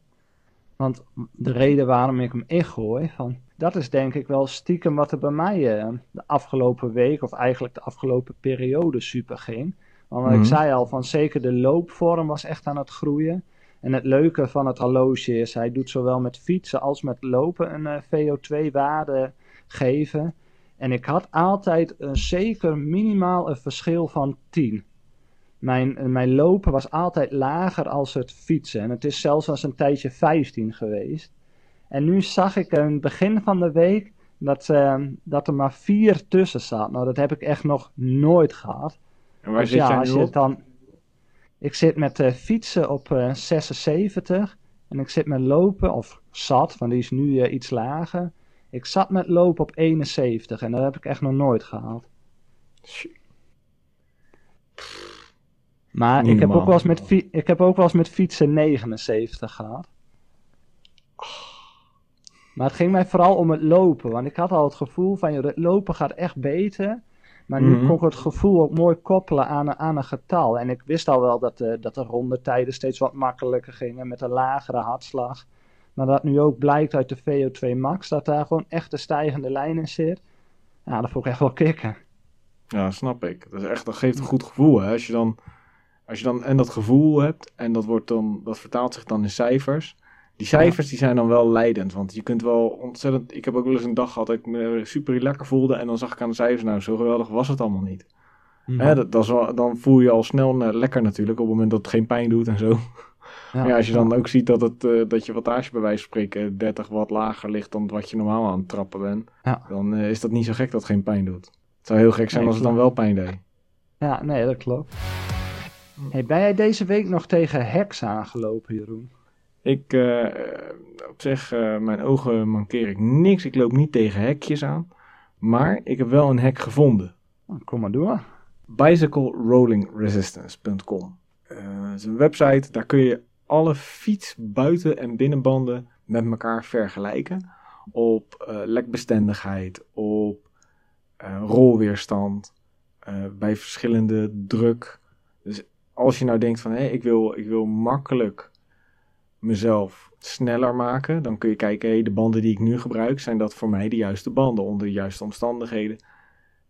Speaker 2: Want de reden waarom ik hem ingooi, van, dat is denk ik wel stiekem wat er bij mij eh, de afgelopen week, of eigenlijk de afgelopen periode super ging. Want wat
Speaker 1: Mhm.
Speaker 2: ik zei al, van zeker de loopvorm was echt aan het groeien. En het leuke van het horloge is, hij doet zowel met fietsen als met lopen een eh, VO2-waarde geven. En ik had altijd een zeker minimaal een verschil van 10. Mijn, mijn lopen was altijd lager als het fietsen. En het is zelfs als een tijdje 15 geweest. En nu zag ik aan het begin van de week dat, uh, dat er maar vier tussen zat. Nou, dat heb ik echt nog nooit gehad.
Speaker 1: En waar
Speaker 2: Dus
Speaker 1: zit
Speaker 2: ja,
Speaker 1: jij
Speaker 2: als
Speaker 1: nu
Speaker 2: je
Speaker 1: op?
Speaker 2: het dan... Ik zit met eh, fietsen op eh 76 en ik zit met lopen, of zat, want die is nu eh, iets lager. Ik zat met lopen op 71 en dat heb ik echt nog nooit gehaald. Maar ik heb, ook wel eens met ik heb ook wel eens met fietsen 79 gehad. Maar het ging mij vooral om het lopen. Want ik had al het gevoel van, joh, het lopen gaat echt beter. Maar nu
Speaker 1: Mhm.
Speaker 2: kon ik het gevoel ook mooi koppelen aan, een- aan een getal. En ik wist al wel dat de, dat de rondetijden steeds wat makkelijker gingen met een lagere hartslag. Maar dat nu ook blijkt uit de VO2 max, dat daar gewoon echt een stijgende lijn in zit. Ja, dat vond ik echt wel kicken.
Speaker 1: Ja, snap ik. Dat, is echt, dat geeft een goed gevoel. Hè? Als, je dan, als je dan en dat gevoel hebt en dat, wordt dan, dat vertaalt zich dan in cijfers. Die cijfers die zijn dan wel leidend. Want je kunt wel ontzettend... Ik heb ook wel eens een dag gehad dat ik me super lekker voelde. En dan zag ik aan de cijfers, nou zo geweldig was het allemaal niet. Hè, dat, dat wel- dan voel je al snel eh, lekker natuurlijk. Op het moment dat het geen pijn doet en zo. Maar ja, als je dan ook ziet dat, het, eh, dat je wattage bij wijze van spreken 30 watt lager ligt dan wat je normaal aan het trappen bent.
Speaker 2: Ja.
Speaker 1: Dan eh, is dat niet zo gek dat het geen pijn doet. Het zou heel gek zijn
Speaker 2: Nee,
Speaker 1: als het dan wel pijn deed.
Speaker 2: Ja, nee, dat klopt. Hey, ben jij deze week nog tegen heks aangelopen, Jeroen?
Speaker 1: Ik, eh, op zich, eh, mijn ogen mankeer ik niks. Ik loop niet tegen hekjes aan. Maar ik heb wel een hek gevonden.
Speaker 2: Nou, Kom maar door.
Speaker 1: bicyclerollingresistance.com. Eh dat is een website, daar kun je alle fiets, buiten- en binnenbanden met elkaar vergelijken. Op lekbestendigheid, op rolweerstand, bij verschillende druk. Dus als je nou denkt van hé, ik, wil, ik wil makkelijk mezelf sneller maken, dan kun je kijken, hé, de banden die ik nu gebruik, zijn dat voor mij de juiste banden onder de juiste omstandigheden.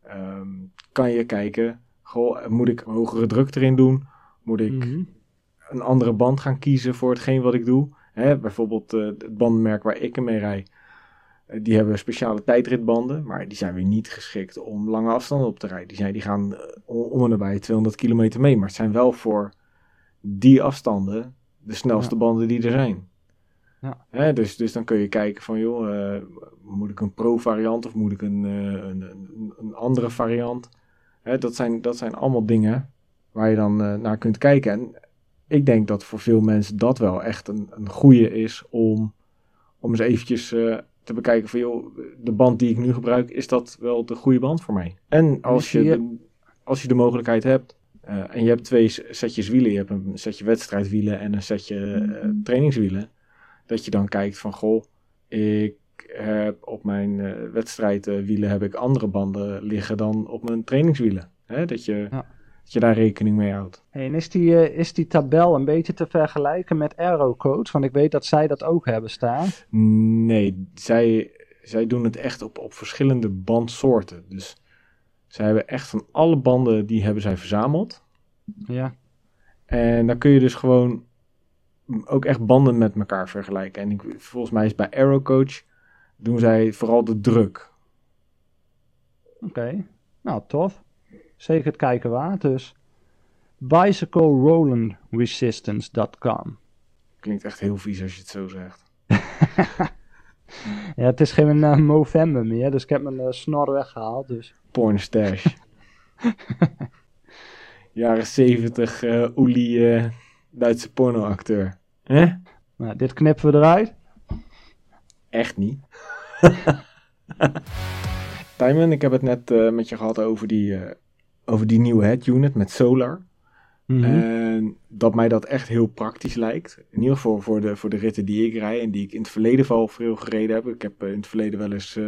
Speaker 1: Ehm, kan je kijken, goh, moet ik een hogere druk erin doen? Moet ik
Speaker 2: Mhm.
Speaker 1: een andere band gaan kiezen voor hetgeen wat ik doe? Hè, bijvoorbeeld eh, het bandenmerk waar ik mee rijd, eh, die hebben speciale tijdritbanden, maar die zijn weer niet geschikt om lange afstanden op te rijden. Die, zijn, die gaan eh, om en nabij 200 kilometer mee, maar het zijn wel voor die afstanden de snelste banden die er zijn.
Speaker 2: Ja.
Speaker 1: Hè, dus, dus dan kun je kijken van, joh, eh, moet ik een pro-variant of moet ik een, eh, een, een, een andere variant? Hè, dat, zijn, dat zijn allemaal dingen waar je dan eh, naar kunt kijken. En ik denk dat voor veel mensen dat wel echt een, een goede is om, om eens eventjes te bekijken van, joh, de band die ik nu gebruik, is dat wel de goede band voor mij? En als je,
Speaker 2: zie je-
Speaker 1: de, als je de mogelijkheid hebt, eh, en je hebt twee setjes wielen, je hebt een setje wedstrijdwielen en een setje eh, trainingswielen, dat je dan kijkt van, goh, ik heb op mijn eh, wedstrijdwielen heb ik andere banden liggen dan op mijn trainingswielen. Hè? Dat, je,
Speaker 2: Ja.
Speaker 1: dat je daar rekening mee houdt.
Speaker 2: Hey, en is die, is die tabel een beetje te vergelijken met Aerocodes? Want ik weet dat zij dat ook hebben staan.
Speaker 1: Nee, zij, zij doen het echt op, op verschillende bandsoorten. Dus zij hebben echt van alle banden, die hebben zij verzameld.
Speaker 2: Ja.
Speaker 1: En dan kun je dus gewoon ook echt banden met elkaar vergelijken. En ik, volgens mij is bij Aerocoach doen zij vooral de druk.
Speaker 2: Oké. Nou, tof. Zeker het kijken waard dus. BicycleRollandResistance.com
Speaker 1: Klinkt echt heel vies als je het zo zegt.
Speaker 2: Ja, het is geen eh, Movember meer, dus ik heb mijn eh, snor weggehaald. Dus.
Speaker 1: Pornstash. Jaren 70 eh Oelie eh, Duitse pornoacteur. Hè?
Speaker 2: Nou, dit knippen we eruit.
Speaker 1: Echt niet. Timon, ik heb het net eh, met je gehad over die, over die nieuwe head unit met solar.
Speaker 2: Mhm.
Speaker 1: En dat mij dat echt heel praktisch lijkt. In ieder geval voor de, voor de ritten die ik rijd en die ik in het verleden wel veel gereden heb. Ik heb in het verleden wel eens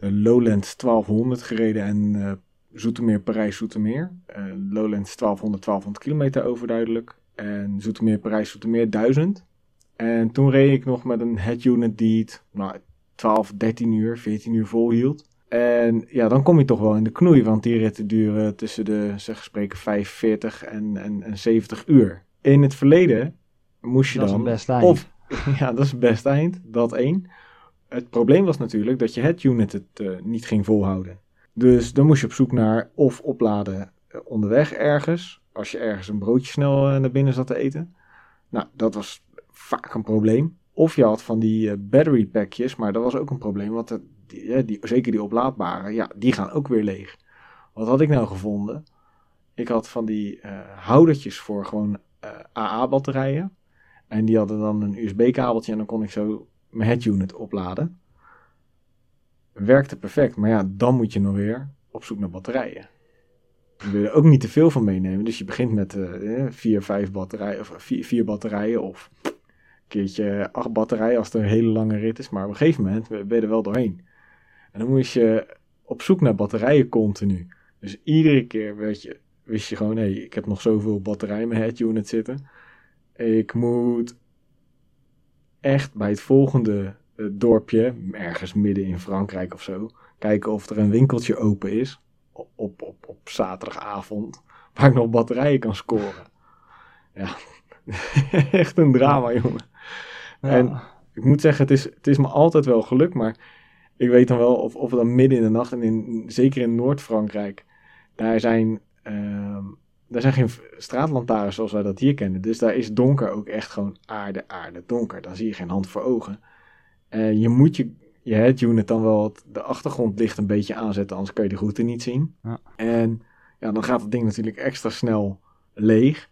Speaker 1: Lowlands 1200 gereden en eh Zoetermeer Parijs Zoetermeer. Eh, Lowlands 1200 1200 kilometer overduidelijk. En Zoetermeer Parijs Zoetermeer 1000. En toen reed ik nog met een head unit die het nou, 12, 13 uur, 14 uur volhield. En ja, dan kom je toch wel in de knoei, want die ritten duren tussen de, zeg spreken, 45 en, en, en 70 uur. In het verleden moest je
Speaker 2: Dat is
Speaker 1: dan...
Speaker 2: best eind.
Speaker 1: Of, ja, dat is het best eind, dat één. Het probleem was natuurlijk dat je het unit het eh, niet ging volhouden. Dus dan moest je op zoek naar of opladen eh, onderweg ergens, als je ergens een broodje snel eh, naar binnen zat te eten. Nou, dat was vaak een probleem. Of je had van die battery packjes, maar dat was ook een probleem. Want die, zeker die oplaadbare, ja, die gaan ook weer leeg. Wat had ik nou gevonden? Ik had van die houdertjes voor gewoon AA-batterijen. En die hadden dan een USB-kabeltje en dan kon ik zo mijn head unit opladen. Werkte perfect, maar ja, dan moet je nog weer op zoek naar batterijen. Je wil er ook niet te veel van meenemen, dus je begint met eh, eh, vier, vijf batterijen, of vier, vier batterijen of een keertje acht batterijen als het een hele lange rit is. Maar op een gegeven moment ben je er wel doorheen. En dan moest je op zoek naar batterijen continu. Dus iedere keer weet je, wist je gewoon, hé, ik heb nog zoveel batterij in mijn head unit zitten. Ik moet echt bij het volgende eh, dorpje, ergens midden in Frankrijk of zo, kijken of er een winkeltje open is op, op, op, op zaterdagavond, waar ik nog batterijen kan scoren. Ja, echt een drama, jongen.
Speaker 2: Ja.
Speaker 1: En- Ik moet zeggen, het is, het is me altijd wel gelukt, maar ik weet dan wel of, of dan midden in de nacht en in, zeker in Noord-Frankrijk, daar zijn, ehm, daar zijn geen straatlantaarns zoals wij dat hier kennen. Dus daar is donker ook echt gewoon aarde, aarde, donker. Dan zie je geen hand voor ogen. En je moet je, je head unit dan wel het, de achtergrondlicht een beetje aanzetten, anders kan je de route niet zien.
Speaker 2: Ja.
Speaker 1: En ja, dan gaat het ding natuurlijk extra snel leeg.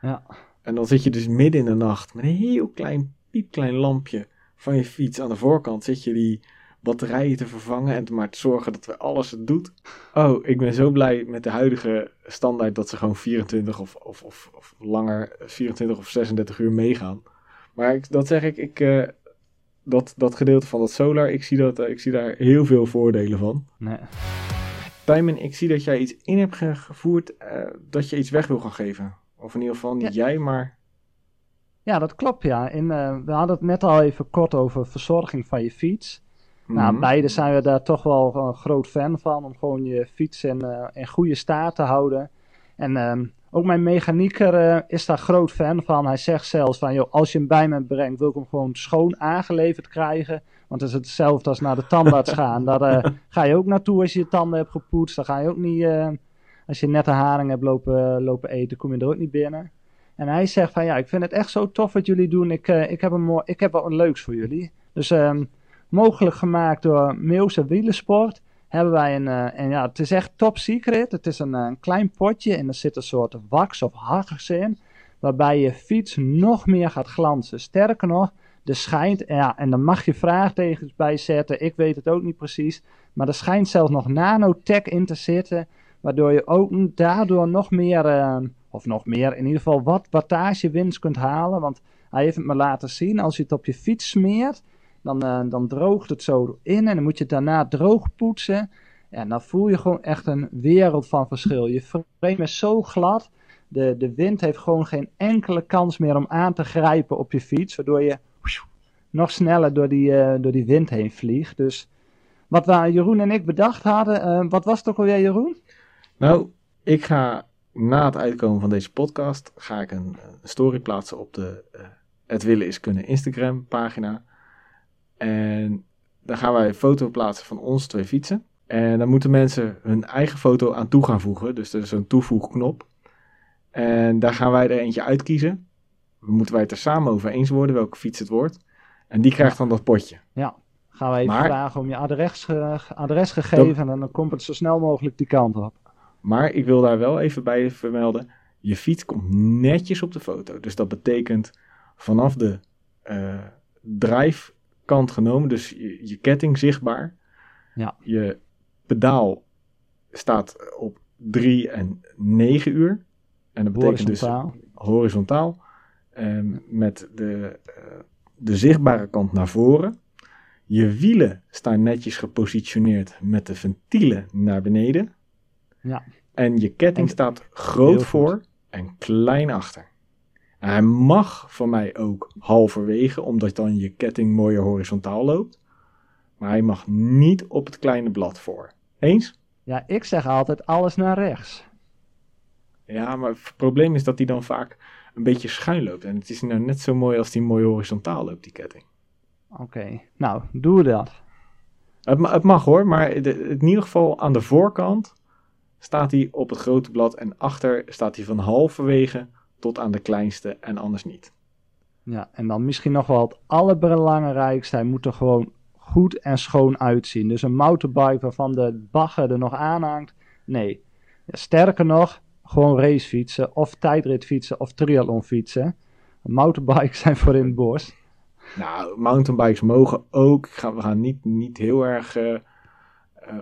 Speaker 2: Ja.
Speaker 1: En dan zit je dus midden in de nacht met een heel klein, piepklein lampje van je fiets aan de voorkant. Zit je die batterijen te vervangen en te maar te zorgen dat we alles het doet. Oh, ik ben zo blij met de huidige standaard dat ze gewoon 24 of, of, of, of langer, 24 of 36 uur meegaan. Maar ik, dat zeg ik, ik eh, dat, dat gedeelte van dat solar, ik zie, dat, eh, ik zie daar heel veel voordelen van.
Speaker 2: Nee.
Speaker 1: Tijmen, ik zie dat jij iets in hebt ge- gevoerd eh, dat je iets weg wil gaan geven. Of in ieder geval niet jij, maar
Speaker 2: Ja, dat klopt ja. In, eh, we hadden het net al even kort over verzorging van je fiets. Nou,
Speaker 1: Mhm.
Speaker 2: beide zijn we daar toch wel een groot fan van. Om gewoon je fiets in, eh, in goede staat te houden. En ehm, ook mijn mechanieker eh, is daar groot fan van. Hij zegt zelfs van, joh, als je hem bij me brengt, wil ik hem gewoon schoon aangeleverd krijgen. Want het is hetzelfde als naar de tandarts gaan. Daar eh, ga je ook naartoe als je je tanden hebt gepoetst. Dan ga je ook niet, als je net een haring hebt lopen, lopen eten, kom je er ook niet binnen. En hij zegt van, ja, ik vind het echt zo tof wat jullie doen. Ik, ik, heb, een mooi, ik heb wel een leuks voor jullie. Dus ehm, mogelijk gemaakt door Meelse Wielensport hebben wij een, eh, en ja, het is echt top secret. Het is een, eh, een klein potje en er zit een soort wax of hargs in, waarbij je fiets nog meer gaat glanzen. Sterker nog, er schijnt, ja, en dan mag je vraagtekens bij zetten, ik weet het ook niet precies, maar er schijnt zelfs nog nanotech in te zitten, waardoor je ook daardoor nog meer, eh, of nog meer, in ieder geval wat wattagewinst kunt halen, want hij heeft het me laten zien, als je het op je fiets smeert, dan, eh, dan droogt het zo in en dan moet je het daarna droog poetsen. En dan voel je gewoon echt een wereld van verschil. Je frame is zo glad. De, de wind heeft gewoon geen enkele kans meer om aan te grijpen op je fiets. Waardoor je nog sneller door die, eh, door die wind heen vliegt. Dus wat we, Jeroen en ik bedacht hadden. eh, wat was het ook alweer, Jeroen?
Speaker 1: Nou, ik ga na het uitkomen van deze podcast ga ik een, story plaatsen op de eh, Het Willen is Kunnen Instagram pagina. En daar gaan wij een foto plaatsen van ons twee fietsen. En dan moeten mensen hun eigen foto aan toe gaan voegen. Dus er is zo'n toevoegknop. En daar gaan wij er eentje uitkiezen. Dan moeten wij het er samen over eens worden welke fiets het wordt. En die krijgt dan dat potje.
Speaker 2: Gaan wij even
Speaker 1: Maar-
Speaker 2: vragen om je adres, adresgegeven. En dan komt het zo snel mogelijk die kant op.
Speaker 1: Maar ik wil daar wel even bij vermelden. Je fiets komt netjes op de foto. Dus dat betekent vanaf de eh drijfkant genomen. Dus je, je ketting zichtbaar.
Speaker 2: Ja.
Speaker 1: Je pedaal staat op 3 en 9 uur. En dat betekent dus
Speaker 2: Horizontaal.
Speaker 1: horizontaal. ehm, met de, eh, de zichtbare kant naar voren. Je wielen staan netjes gepositioneerd met de ventielen naar beneden.
Speaker 2: Ja.
Speaker 1: En je ketting
Speaker 2: En-
Speaker 1: staat groot voor en klein achter. Hij mag van mij ook halverwege, omdat dan je ketting mooier horizontaal loopt. Maar hij mag niet op het kleine blad voor. Eens?
Speaker 2: Ja, ik zeg altijd alles naar rechts.
Speaker 1: Ja, maar het probleem is dat hij dan vaak een beetje schuin loopt. En het is nou net zo mooi als die mooi horizontaal loopt, die ketting.
Speaker 2: Oké, nou, doe dat.
Speaker 1: Het, ma- het mag hoor, maar de- in ieder geval aan de voorkant staat hij op het grote blad. En achter staat hij van halverwege tot aan de kleinste en anders niet.
Speaker 2: Ja, en dan misschien nog wel het allerbelangrijkste. Hij moet er gewoon goed en schoon uitzien. Dus een mountainbike waarvan de bagger er nog aan hangt. Nee. Sterker nog, gewoon racefietsen of tijdritfietsen of triathlonfietsen. Mountainbikes zijn voor in het bos.
Speaker 1: Nou, mountainbikes mogen ook. Ga, we gaan niet, niet heel erg uh, uh,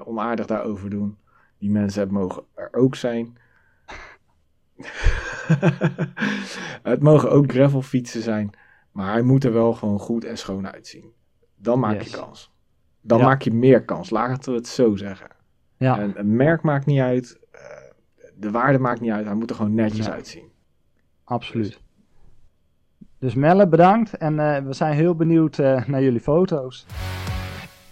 Speaker 1: onaardig daarover doen. Die mensen mogen er ook zijn. het mogen ook gravelfietsen zijn. Maar hij moet er wel gewoon goed en schoon uitzien. Dan maak yes. je kans. Dan ja. maak je meer kans. Laten we het zo zeggen. Ja. En een merk maakt niet uit. Uh, de waarde maakt niet uit. Hij moet er gewoon netjes ja. uitzien.
Speaker 2: Absoluut. Dus, dus Melle, bedankt. En uh, we zijn heel benieuwd uh, naar jullie foto's.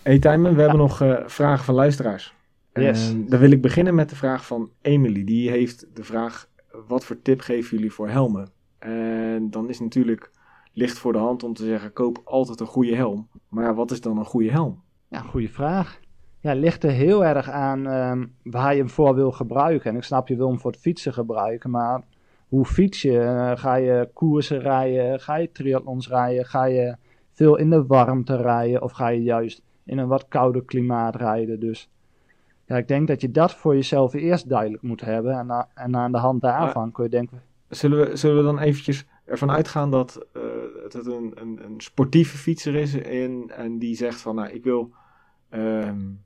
Speaker 1: Hey Tijmen, we hebben nog vragen van luisteraars.
Speaker 2: Yes.
Speaker 1: En dan wil ik beginnen met de vraag van Emily. Die heeft de vraag: wat voor tip geven jullie voor helmen? En dan is natuurlijk ligt voor de hand om te zeggen: koop altijd een goede helm. Maar wat is dan een goede helm?
Speaker 2: Ja, goede vraag. Ja, ligt er heel erg aan um, waar je hem voor wil gebruiken. En ik snap, je wil hem voor het fietsen gebruiken, maar hoe fiets je? Uh, ga je koersen rijden? Ga je triathlons rijden? Ga je veel in de warmte rijden? Of ga je juist in een wat kouder klimaat rijden? Dus ja, ik denk dat je dat voor jezelf eerst duidelijk moet hebben. En, na, en aan de hand daarvan kun je denken...
Speaker 1: Zullen we, zullen we dan eventjes ervan uitgaan dat uh, het een, een, een, sportieve fietser is en, en die zegt van nou ik wil um,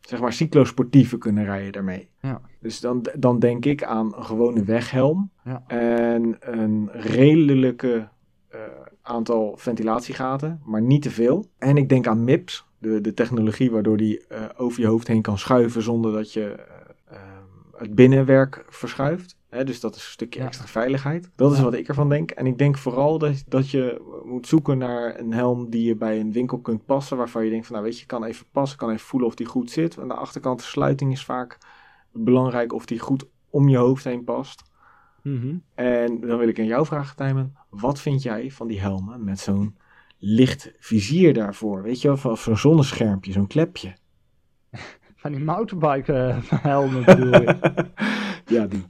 Speaker 1: zeg maar cyclosportieve kunnen rijden daarmee.
Speaker 2: Ja.
Speaker 1: Dus dan, dan denk ik aan een gewone weghelm
Speaker 2: ja.
Speaker 1: en een redelijke uh, aantal ventilatiegaten, maar niet te veel. En ik denk aan MIPS, de, de technologie waardoor die uh, over je hoofd heen kan schuiven zonder dat je uh, het binnenwerk verschuift. Hè, dus dat is een stukje ja. extra veiligheid. Dat is wat ik ervan denk. En ik denk vooral dat, dat je moet zoeken naar een helm die je bij een winkel kunt passen. Waarvan je denkt van nou weet je, kan even passen, kan even voelen of die goed zit. Aan de achterkant de sluiting is vaak belangrijk of die goed om je hoofd heen past.
Speaker 2: Mm -hmm.
Speaker 1: En dan wil ik aan jou vragen, Tijmen. Wat vind jij van die helmen met zo'n licht vizier daarvoor? Weet je wel, van zo'n zonneschermpje, zo'n klepje.
Speaker 2: Van die mountainbike uh, helmen bedoel
Speaker 1: ja, die.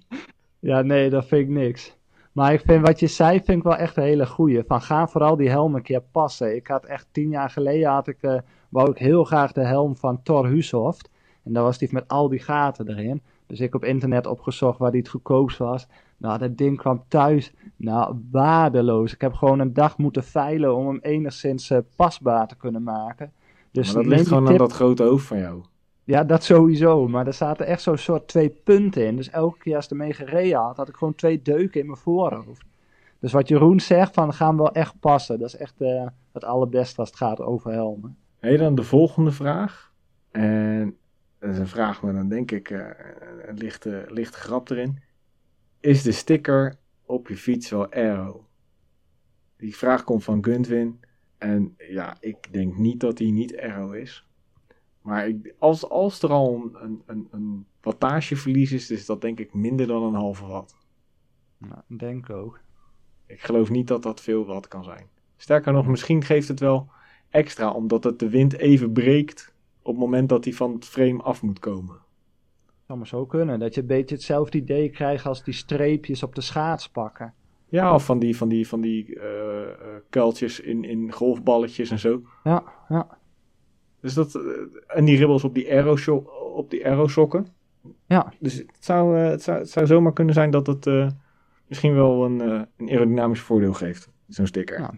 Speaker 2: Ja, nee, dat vind ik niks. Maar ik vind wat je zei, vind ik wel echt een hele goeie. Van ga vooral die helm een keer passen. Ik had echt tien jaar geleden, had ik, uh, wou ik heel graag de helm van Thor Hushoft. En daar was die met al die gaten erin. Dus ik op internet opgezocht waar die het goedkoopst was. Nou, dat ding kwam thuis. Nou, waardeloos. Ik heb gewoon een dag moeten veilen om hem enigszins uh, pasbaar te kunnen maken. Dus
Speaker 1: maar dat ligt gewoon tip... aan dat grote hoofd van jou.
Speaker 2: Ja, dat sowieso. Maar er zaten echt zo'n soort twee punten in. Dus elke keer als ik ermee gereden had, had ik gewoon twee deuken in mijn voorhoofd. Dus wat Jeroen zegt, van gaan we wel echt passen. Dat is echt uh, het allerbeste als het gaat over helmen.
Speaker 1: Hey, dan de volgende vraag. En dat is een vraag maar dan denk ik uh, een lichte, lichte grap erin. Is de sticker op je fiets wel aero? Die vraag komt van Guntwin. En ja, ik denk niet dat die niet aero is. Maar ik, als, als er al een, een, een wattageverlies is, is dat denk ik minder dan een halve watt.
Speaker 2: Nou, denk ook.
Speaker 1: Ik geloof niet dat dat veel watt kan zijn. Sterker nog, misschien geeft het wel extra, omdat het de wind even breekt op het moment dat hij van het frame af moet komen.
Speaker 2: Zou maar zo kunnen, dat je een beetje hetzelfde idee krijgt als die streepjes op de schaats pakken.
Speaker 1: Ja, of van die, van die, van die uh, uh, kuiltjes in, in golfballetjes en zo.
Speaker 2: Ja, ja.
Speaker 1: Dus dat, en die ribbels op die aero, op die aero sokken.
Speaker 2: Ja.
Speaker 1: Dus het zou, uh, het zou, het zou zomaar kunnen zijn dat het misschien wel een, een aerodynamisch voordeel geeft. Zo'n sticker.
Speaker 2: Ja.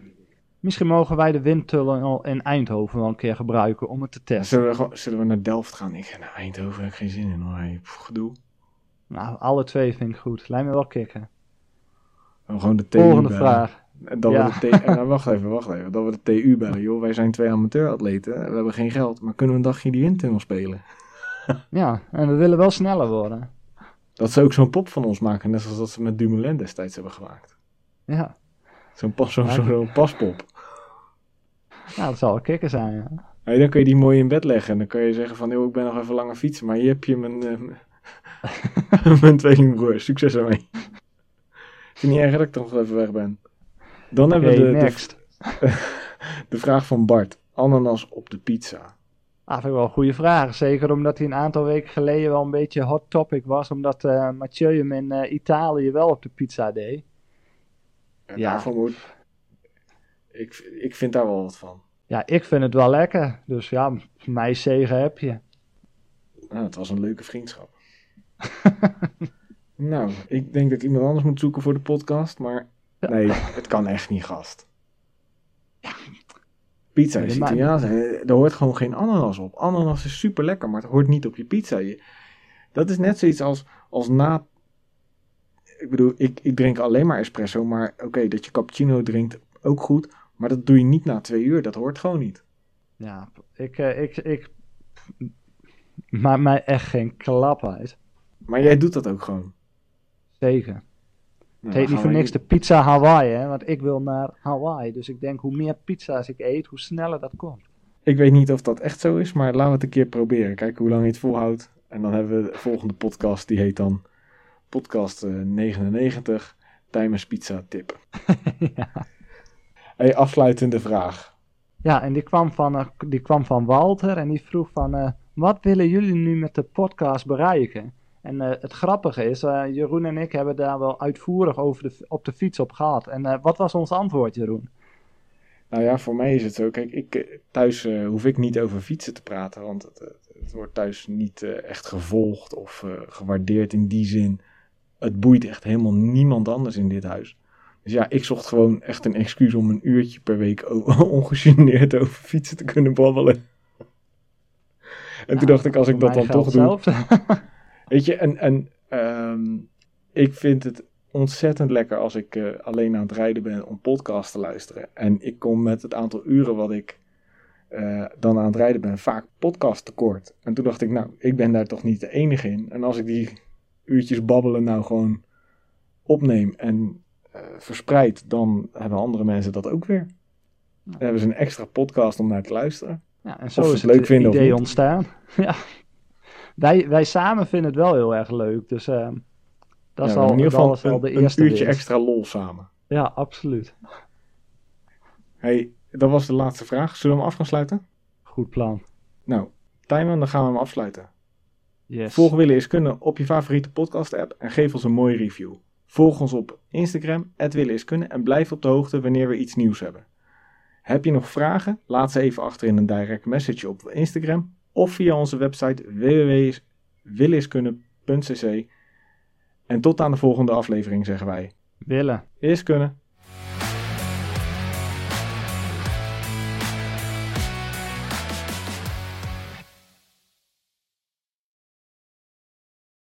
Speaker 2: Misschien mogen wij de windtunnel in Eindhoven wel een keer gebruiken om het te testen.
Speaker 1: Zullen we, zullen we naar Delft gaan? Ik ga naar Eindhoven, heb ik geen zin in hoor. Pff, gedoe.
Speaker 2: Nou, alle twee vind ik goed. Lijkt me wel kicken.
Speaker 1: Gewoon de TU
Speaker 2: Volgende
Speaker 1: bellen.
Speaker 2: vraag.
Speaker 1: Ja. we de nou, wacht even, wacht even. Dat we de TU bellen, joh. Wij zijn twee amateuratleten. We hebben geen geld, maar kunnen we een dagje die windtunnel spelen?
Speaker 2: ja, en we willen wel sneller worden.
Speaker 1: Dat ze ook zo'n pop van ons maken, net zoals dat ze met Dumoulin destijds hebben gemaakt.
Speaker 2: Ja.
Speaker 1: Zo'n pas, zo, zo, zo paspop.
Speaker 2: Ja, dat zal wel kicken zijn, ja.
Speaker 1: Hey, dan kun je die mooi in bed leggen en dan kun je zeggen van, joh, ik ben nog even langer fietsen, maar hier heb je mijn, uh, mijn tweelingbroer. Succes ermee. Ik vind niet erg dat ik toch even weg ben. Dan hebben we de,
Speaker 2: next.
Speaker 1: de, de vraag van Bart. Ananas op de pizza.
Speaker 2: Ah, vind ik wel een goede vraag. Zeker omdat hij een aantal weken geleden wel een beetje hot topic was. Omdat eh Mathieu hem in eh, Italië wel op de pizza deed.
Speaker 1: En
Speaker 2: Ja.
Speaker 1: daarvoor moet... ik, ik vind daar wel wat van.
Speaker 2: Ja, ik vind het wel lekker. Dus ja, voor mij zegen heb je.
Speaker 1: Nou, het was een leuke vriendschap. nou, ik denk dat ik iemand anders moet zoeken voor de podcast, maar
Speaker 2: Ja.
Speaker 1: nee, het kan echt niet, gast. Pizza is
Speaker 2: Nee,
Speaker 1: Italiaans. Er hoort gewoon geen ananas op. Ananas is super lekker, maar het hoort niet op je pizza. Je, dat is net zoiets als, als na. Ik bedoel, ik, ik drink alleen maar espresso, maar oké, dat je cappuccino drinkt, ook goed. Maar dat doe je niet na twee uur, dat hoort gewoon niet.
Speaker 2: Ja, ik, eh, ik, ik maakt mij echt geen klap uit.
Speaker 1: Maar jij doet dat ook gewoon.
Speaker 2: Zeker.
Speaker 1: Nou,
Speaker 2: Het heet niet voor niks de pizza Hawaii, hè? Want ik wil naar Hawaii. Dus ik denk, hoe meer pizza's ik eet, hoe sneller dat komt.
Speaker 1: Ik weet niet of dat echt zo is, maar laten we het een keer proberen. Kijken hoe lang je het volhoudt. En dan hebben we de volgende podcast, die heet dan podcast eh, 99, Timers Pizza Tip.
Speaker 2: ja.
Speaker 1: Hey, afsluitende vraag.
Speaker 2: ja, en die kwam, van, eh, die kwam van Walter en die vroeg van, eh, wat willen jullie nu met de podcast bereiken? En eh, het grappige is, Jeroen en ik hebben daar wel uitvoerig over de, op de fiets op gehad. En wat was ons antwoord, Jeroen?
Speaker 1: Nou ja, voor mij is het zo. Kijk, ik, thuis hoef ik niet over fietsen te praten, want het, het wordt thuis niet echt gevolgd of gewaardeerd in die zin. Het boeit echt helemaal niemand anders in dit huis. Dus ja, ik zocht gewoon echt een excuus om een uurtje per week ongegeneerd over fietsen te kunnen babbelen. En toen
Speaker 2: Nou,
Speaker 1: dacht ik, als ik dat dan toch doe. Weet je, en, en ehm, ik vind het ontzettend lekker als ik eh, alleen aan het rijden ben om podcast te luisteren. En ik kom met het aantal uren wat ik eh, dan aan het rijden ben vaak podcast tekort. En toen dacht ik, nou, ik ben daar toch niet de enige in. En als ik die uurtjes babbelen nou gewoon opneem en eh, verspreid, dan hebben andere mensen dat ook weer. Dan hebben ze een extra podcast om naar te luisteren.
Speaker 2: Ja, en zo is
Speaker 1: het
Speaker 2: het,
Speaker 1: leuk vinden
Speaker 2: idee ontstaan. ja. wij, wij samen vinden het wel heel erg leuk. Dus eh, dat is al,
Speaker 1: in ieder geval
Speaker 2: al
Speaker 1: een,
Speaker 2: de
Speaker 1: een
Speaker 2: eerste
Speaker 1: uurtje
Speaker 2: winst.
Speaker 1: extra lol samen.
Speaker 2: Ja, absoluut.
Speaker 1: Hey, dat was de laatste vraag. Zullen we hem af gaan sluiten?
Speaker 2: Goed plan.
Speaker 1: Nou, Tijmen, dan gaan we hem afsluiten.
Speaker 2: Yes.
Speaker 1: Volg willen is kunnen op je favoriete podcast app en geef ons een mooie review. Volg ons op Instagram, willen is kunnen en blijf op de hoogte wanneer we iets nieuws hebben. Heb je nog vragen? Laat ze even achter in een direct message op Instagram of via onze website www.williskunnen.cc. En tot aan de volgende aflevering zeggen wij,
Speaker 2: Willen.
Speaker 1: is kunnen.